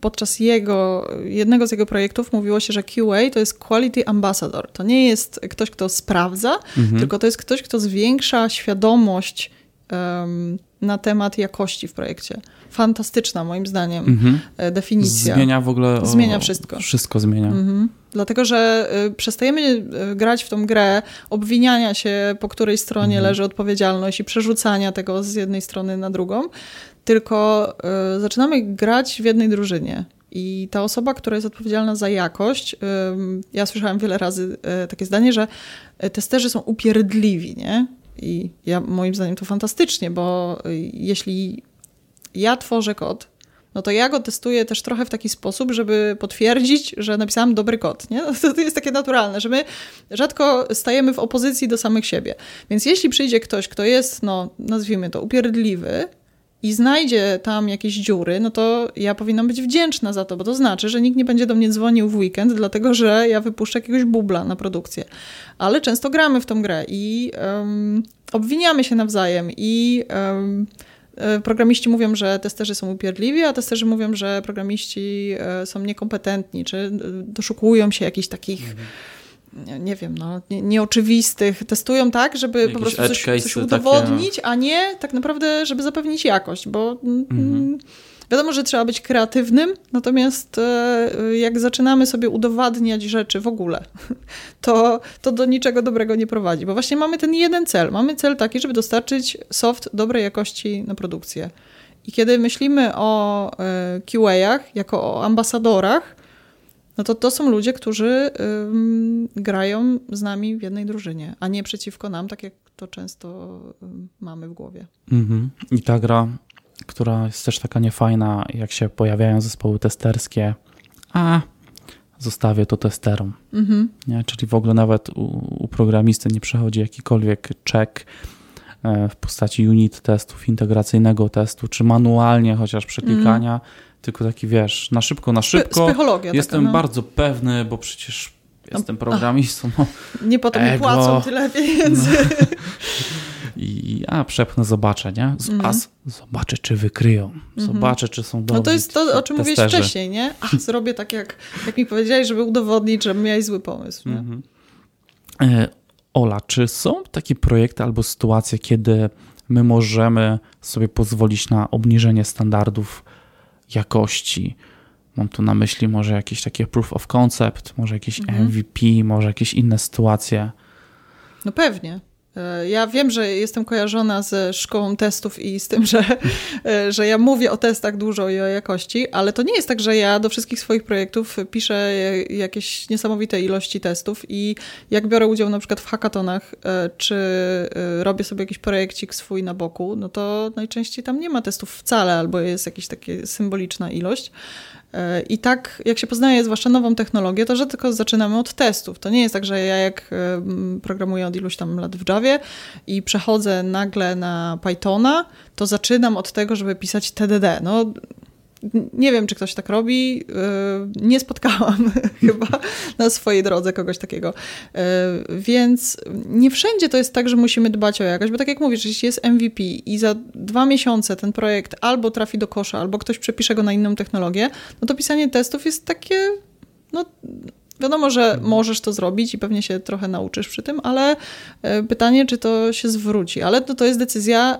podczas jego, jednego z jego projektów mówiło się, że QA to jest Quality Ambassador. To nie jest ktoś, kto sprawdza, mhm. tylko to jest ktoś, kto zwiększa świadomość um, na temat jakości w projekcie. Fantastyczna moim zdaniem mhm. definicja. Zmienia w ogóle. O, zmienia wszystko. Wszystko zmienia. Mhm. Dlatego, że y, przestajemy y, grać w tą grę obwiniania się, po której stronie mhm. leży odpowiedzialność i przerzucania tego z jednej strony na drugą, tylko y, zaczynamy grać w jednej drużynie. I ta osoba, która jest odpowiedzialna za jakość, ja słyszałam wiele razy takie zdanie, że testerzy są upierdliwi, nie? I ja moim zdaniem to fantastycznie, bo jeśli ja tworzę kod, no to ja go testuję też trochę w taki sposób, żeby potwierdzić, że napisałam dobry kod. Nie? To, jest takie naturalne, że my rzadko stajemy w opozycji do samych siebie. Więc jeśli przyjdzie ktoś, kto jest, no nazwijmy to, upierdliwy, i znajdzie tam jakieś dziury, no to ja powinnam być wdzięczna za to, bo to znaczy, że nikt nie będzie do mnie dzwonił w weekend, dlatego że ja wypuszczę jakiegoś bubla na produkcję. Ale często gramy w tą grę i um, obwiniamy się nawzajem i um, programiści mówią, że testerzy są upierdliwi, a testerzy mówią, że programiści e, są niekompetentni, czy e, doszukują się jakichś takich. Mhm. Nie wiem, no, nie, nieoczywistych. Testują tak, żeby Jakieś po prostu coś, coś udowodnić, takie... a nie tak naprawdę, żeby zapewnić jakość, bo mm, mhm. Wiadomo, że trzeba być kreatywnym, natomiast e, jak zaczynamy sobie udowadniać rzeczy w ogóle, to, to do niczego dobrego nie prowadzi, bo właśnie mamy ten jeden cel. Mamy cel taki, żeby dostarczyć soft dobrej jakości na produkcję. I kiedy myślimy o e, QA-ach jako o ambasadorach, no to to są ludzie, którzy grają z nami w jednej drużynie, a nie przeciwko nam, tak jak to często mamy w głowie. Mhm. I ta gra która jest też taka niefajna, jak się pojawiają zespoły testerskie, a zostawię to testerom. Mhm. Nie? Czyli w ogóle nawet u, u programisty nie przechodzi jakikolwiek check e, w postaci unit testów, integracyjnego testu, czy manualnie chociaż przeklikania, mhm. tylko taki wiesz, na szybko, na szybko. Psychologia Jestem taka, no. bardzo pewny, bo przecież jestem programistą. No, nie po to mi płacą tyle pieniędzy. No. i a przepchnę, zobaczę, nie? Z, mm. A zobaczę, czy wykryją, -hmm. zobaczę, czy są dobrzy. No to jest to, o czym mówiłeś wcześniej, nie? A zrobię tak, jak, jak mi powiedziałeś, żeby udowodnić, że miałeś zły pomysł. Nie? -hmm. e, Ola, czy są takie projekty albo sytuacje, kiedy my możemy sobie pozwolić na obniżenie standardów jakości? Mam tu na myśli może jakieś takie proof of concept, może jakieś. MVP, może jakieś inne sytuacje. No pewnie. E, ja wiem, że jestem kojarzona ze szkołą testów i z tym, że, e, że ja mówię o testach dużo i o jakości, ale to nie jest tak, że ja do wszystkich swoich projektów piszę jakieś niesamowite ilości testów i jak biorę udział na przykład w hackathonach, e, czy robię sobie jakiś projekcik swój na boku, no to najczęściej tam nie ma testów wcale, albo jest jakaś taka symboliczna ilość. E, I tak, jak się poznaje zwłaszcza nową technologię, to że tylko zaczynamy od testów. To nie jest tak, że ja jak e, programuję od iluś tam lat w Javie i przechodzę nagle na Pythona, to zaczynam od tego, żeby pisać TDD. No, nie wiem, czy ktoś tak robi. Y, nie spotkałam chyba na swojej drodze kogoś takiego. Y, więc nie wszędzie to jest tak, że musimy dbać o jakość, bo tak jak mówisz, jeśli jest MVP i za dwa miesiące ten projekt albo trafi do kosza, albo ktoś przepisze go na inną technologię, no to pisanie testów jest takie, no Wiadomo, że mhm. możesz to zrobić i pewnie się trochę nauczysz przy tym, ale y, pytanie, czy to się zwróci. Ale to, to jest decyzja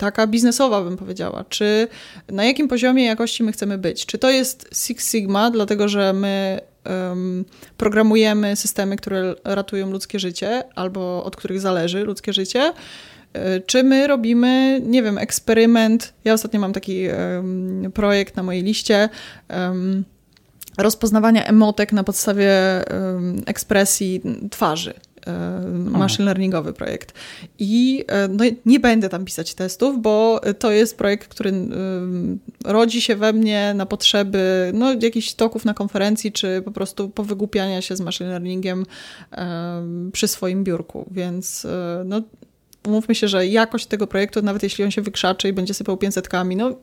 taka biznesowa, bym powiedziała. Czy na jakim poziomie jakości my chcemy być? Czy to jest Six Sigma, dlatego że my um, programujemy systemy, które ratują ludzkie życie albo od których zależy ludzkie życie? E, czy my robimy, nie wiem, eksperyment? Ja ostatnio mam taki um, projekt na mojej liście. Um, rozpoznawania emotek na podstawie ekspresji twarzy. E, machine learningowy projekt. I e, no, nie będę tam pisać testów, bo to jest projekt, który e, rodzi się we mnie na potrzeby no, jakichś toków na konferencji, czy po prostu powygłupiania się z machine learningiem przy swoim biurku. Więc no, umówmy się, że jakość tego projektu, nawet jeśli on się wykrzaczy i będzie sypał 500kami, no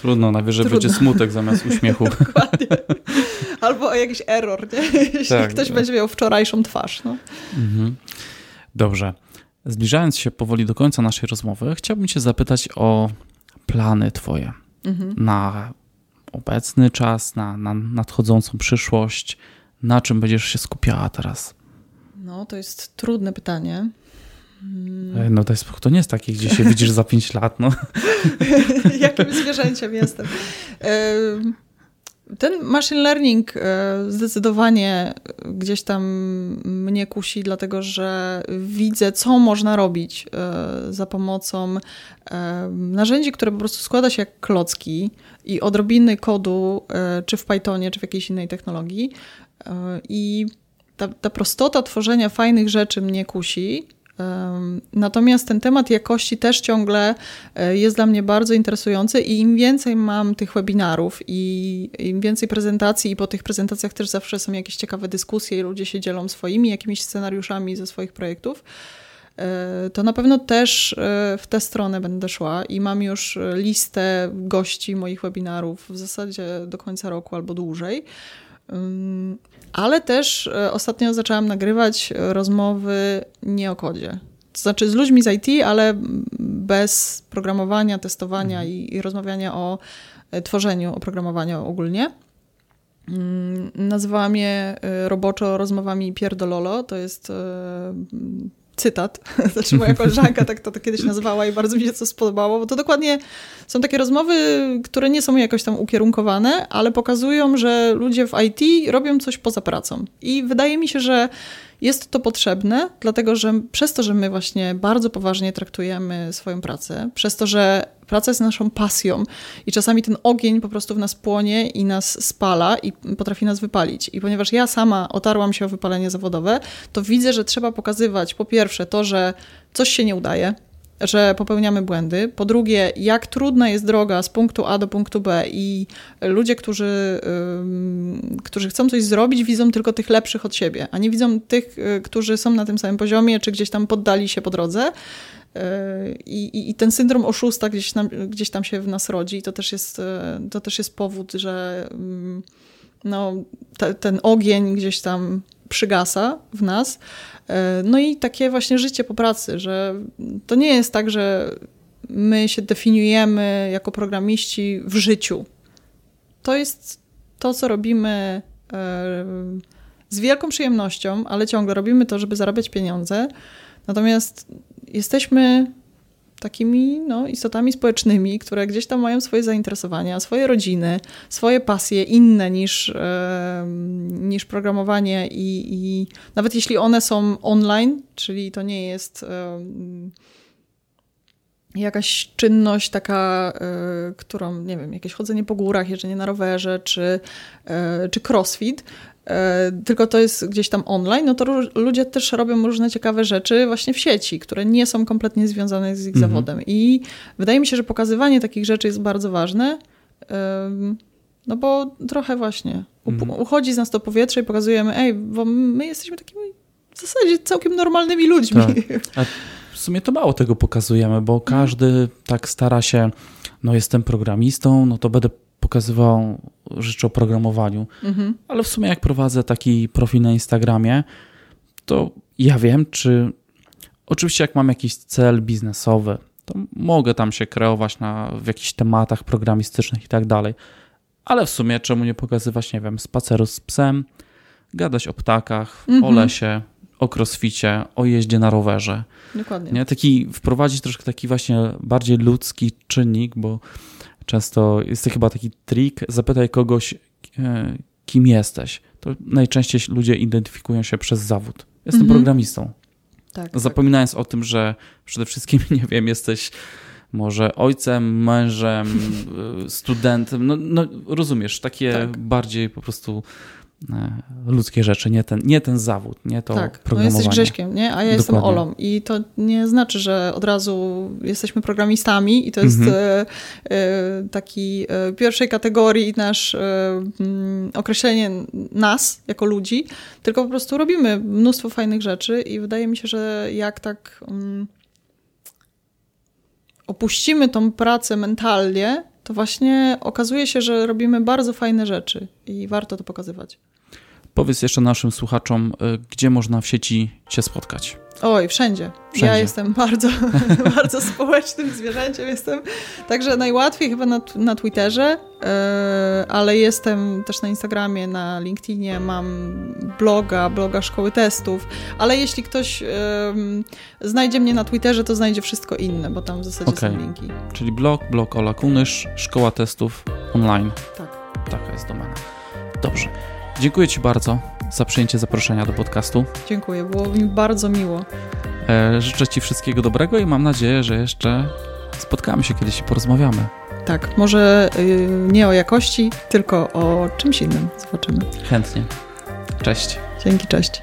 Trudno, najwyżej Trudno. będzie smutek zamiast uśmiechu. Dokładnie. Albo jakiś error, nie? jeśli tak, ktoś tak. będzie miał wczorajszą twarz. No. Mhm. Dobrze. Zbliżając się powoli do końca naszej rozmowy, chciałbym Cię zapytać o plany Twoje mhm. na obecny czas, na, na nadchodzącą przyszłość. Na czym będziesz się skupiała teraz? No, to jest trudne pytanie. Hmm. No to, nie jest takie, gdzie się widzisz za 5 lat. No. Jakim zwierzęciem jestem. Ten machine learning e, zdecydowanie gdzieś tam mnie kusi, dlatego że widzę, co można robić e, za pomocą narzędzi, które po prostu składa się jak klocki i odrobiny kodu, czy w Pythonie, czy w jakiejś innej technologii. I ta, ta prostota tworzenia fajnych rzeczy mnie kusi Natomiast ten temat jakości też ciągle e, jest dla mnie bardzo interesujący i im więcej mam tych webinarów i im więcej prezentacji i po tych prezentacjach też zawsze są jakieś ciekawe dyskusje i ludzie się dzielą swoimi jakimiś scenariuszami ze swoich projektów, e, to na pewno też e, w tę stronę będę szła i mam już listę gości moich webinarów w zasadzie do końca roku albo dłużej. Ale też e, ostatnio zaczęłam nagrywać rozmowy nie o kodzie. To znaczy z ludźmi z IT, ale bez programowania, testowania mhm. i, i rozmawiania o e, tworzeniu oprogramowania ogólnie. Mm, nazywałam je e, roboczo rozmowami pierdololo. To jest cytat, znaczy moja koleżanka tak to, to kiedyś nazywała i bardzo mi się to spodobało, bo to dokładnie są takie rozmowy, które nie są jakoś tam ukierunkowane, ale pokazują, że ludzie w IT robią coś poza pracą. I wydaje mi się, że jest to potrzebne, dlatego że przez to, że my właśnie bardzo poważnie traktujemy swoją pracę, przez to, że praca jest naszą pasją i czasami ten ogień po prostu w nas płonie i nas spala i potrafi nas wypalić. I ponieważ ja sama otarłam się o wypalenie zawodowe, to widzę, że trzeba pokazywać po pierwsze to, że coś się nie udaje, że popełniamy błędy. Po drugie, jak trudna jest droga z punktu A do punktu B i ludzie, którzy, którzy chcą coś zrobić, widzą tylko tych lepszych od siebie, a nie widzą tych, y, którzy są na tym samym poziomie, czy gdzieś tam poddali się po drodze. Y, I, I, ten syndrom oszusta gdzieś tam, gdzieś tam się w nas rodzi. I to też jest, y, to też jest powód, że no, te, ten ogień gdzieś tam przygasa w nas. E, no i takie właśnie życie po pracy, że to nie jest tak, że my się definiujemy jako programiści w życiu. To jest to, co robimy e, z wielką przyjemnością, ale ciągle robimy to, żeby zarabiać pieniądze. Natomiast jesteśmy takimi no, istotami społecznymi, które gdzieś tam mają swoje zainteresowania, swoje rodziny, swoje pasje inne niż, e, niż programowanie i, i nawet jeśli one są online, czyli to nie jest e, jakaś czynność taka, y, którą, nie wiem, jakieś chodzenie po górach, jeżdżenie na rowerze, czy, y, czy crossfit, tylko to jest gdzieś tam online, no to ludzie też robią różne ciekawe rzeczy właśnie w sieci, które nie są kompletnie związane z ich mhm. zawodem. I wydaje mi się, że pokazywanie takich rzeczy jest bardzo ważne, no bo trochę właśnie mhm. uchodzi z nas to powietrze i pokazujemy, ej, bo my jesteśmy takimi w zasadzie całkiem normalnymi ludźmi. Tak w sumie to mało tego pokazujemy, bo każdy tak stara się, no jestem programistą, no to będę pokazywał rzeczy o programowaniu. Mhm. Ale w sumie jak prowadzę taki profil na Instagramie, to ja wiem, czy oczywiście jak mam jakiś cel biznesowy, to mogę tam się kreować na, w jakichś tematach programistycznych i tak dalej. Ale w sumie czemu nie pokazywać, nie wiem, spaceru z psem, gadać o ptakach, mhm. o lesie, o crossficie, o jeździe na rowerze. Dokładnie. Nie? Taki, wprowadzić troszkę taki właśnie bardziej ludzki czynnik, bo często jest to chyba taki trik, zapytaj kogoś, e, kim jesteś. To najczęściej ludzie identyfikują się przez zawód. Jestem mhm. programistą. Tak, tak. Zapominając tak. o tym, że przede wszystkim, nie wiem, jesteś może ojcem, mężem, e, studentem. No, no rozumiesz, takie tak. bardziej po prostu ludzkie rzeczy, nie ten, nie ten zawód, nie to tak, programowanie. No jesteś Grześkiem, nie? a ja Dokładnie. jestem Olą i to nie znaczy, że od razu jesteśmy programistami i to jest mhm. e, e, taki e, pierwszej kategorii nasz e, mm, określenie nas jako ludzi, tylko po prostu robimy mnóstwo fajnych rzeczy i wydaje mi się, że jak tak mm, opuścimy tą pracę mentalnie, to właśnie okazuje się, że robimy bardzo fajne rzeczy i warto to pokazywać. Powiedz jeszcze naszym słuchaczom, y, gdzie można w sieci Cię spotkać. Oj, wszędzie. wszędzie. Ja jestem bardzo, bardzo społecznym zwierzęciem. Jestem także najłatwiej chyba na, na Twitterze, yy, ale jestem też na Instagramie, na LinkedInie, mam bloga, bloga Szkoły Testów, ale jeśli ktoś yy, znajdzie mnie na Twitterze, to znajdzie wszystko inne, bo tam w zasadzie okay. są linki. Czyli blog, blog Ola Kunysz, Szkoła Testów online. Tak. Taka jest domena. Dobrze. Dziękuję Ci bardzo za przyjęcie zaproszenia do podcastu. Dziękuję, było mi bardzo miło. E, życzę Ci wszystkiego dobrego i mam nadzieję, że jeszcze spotkamy się kiedyś i porozmawiamy. Tak, może y, nie o jakości, tylko o czymś innym. Zobaczymy. Chętnie. Cześć. Dzięki, cześć.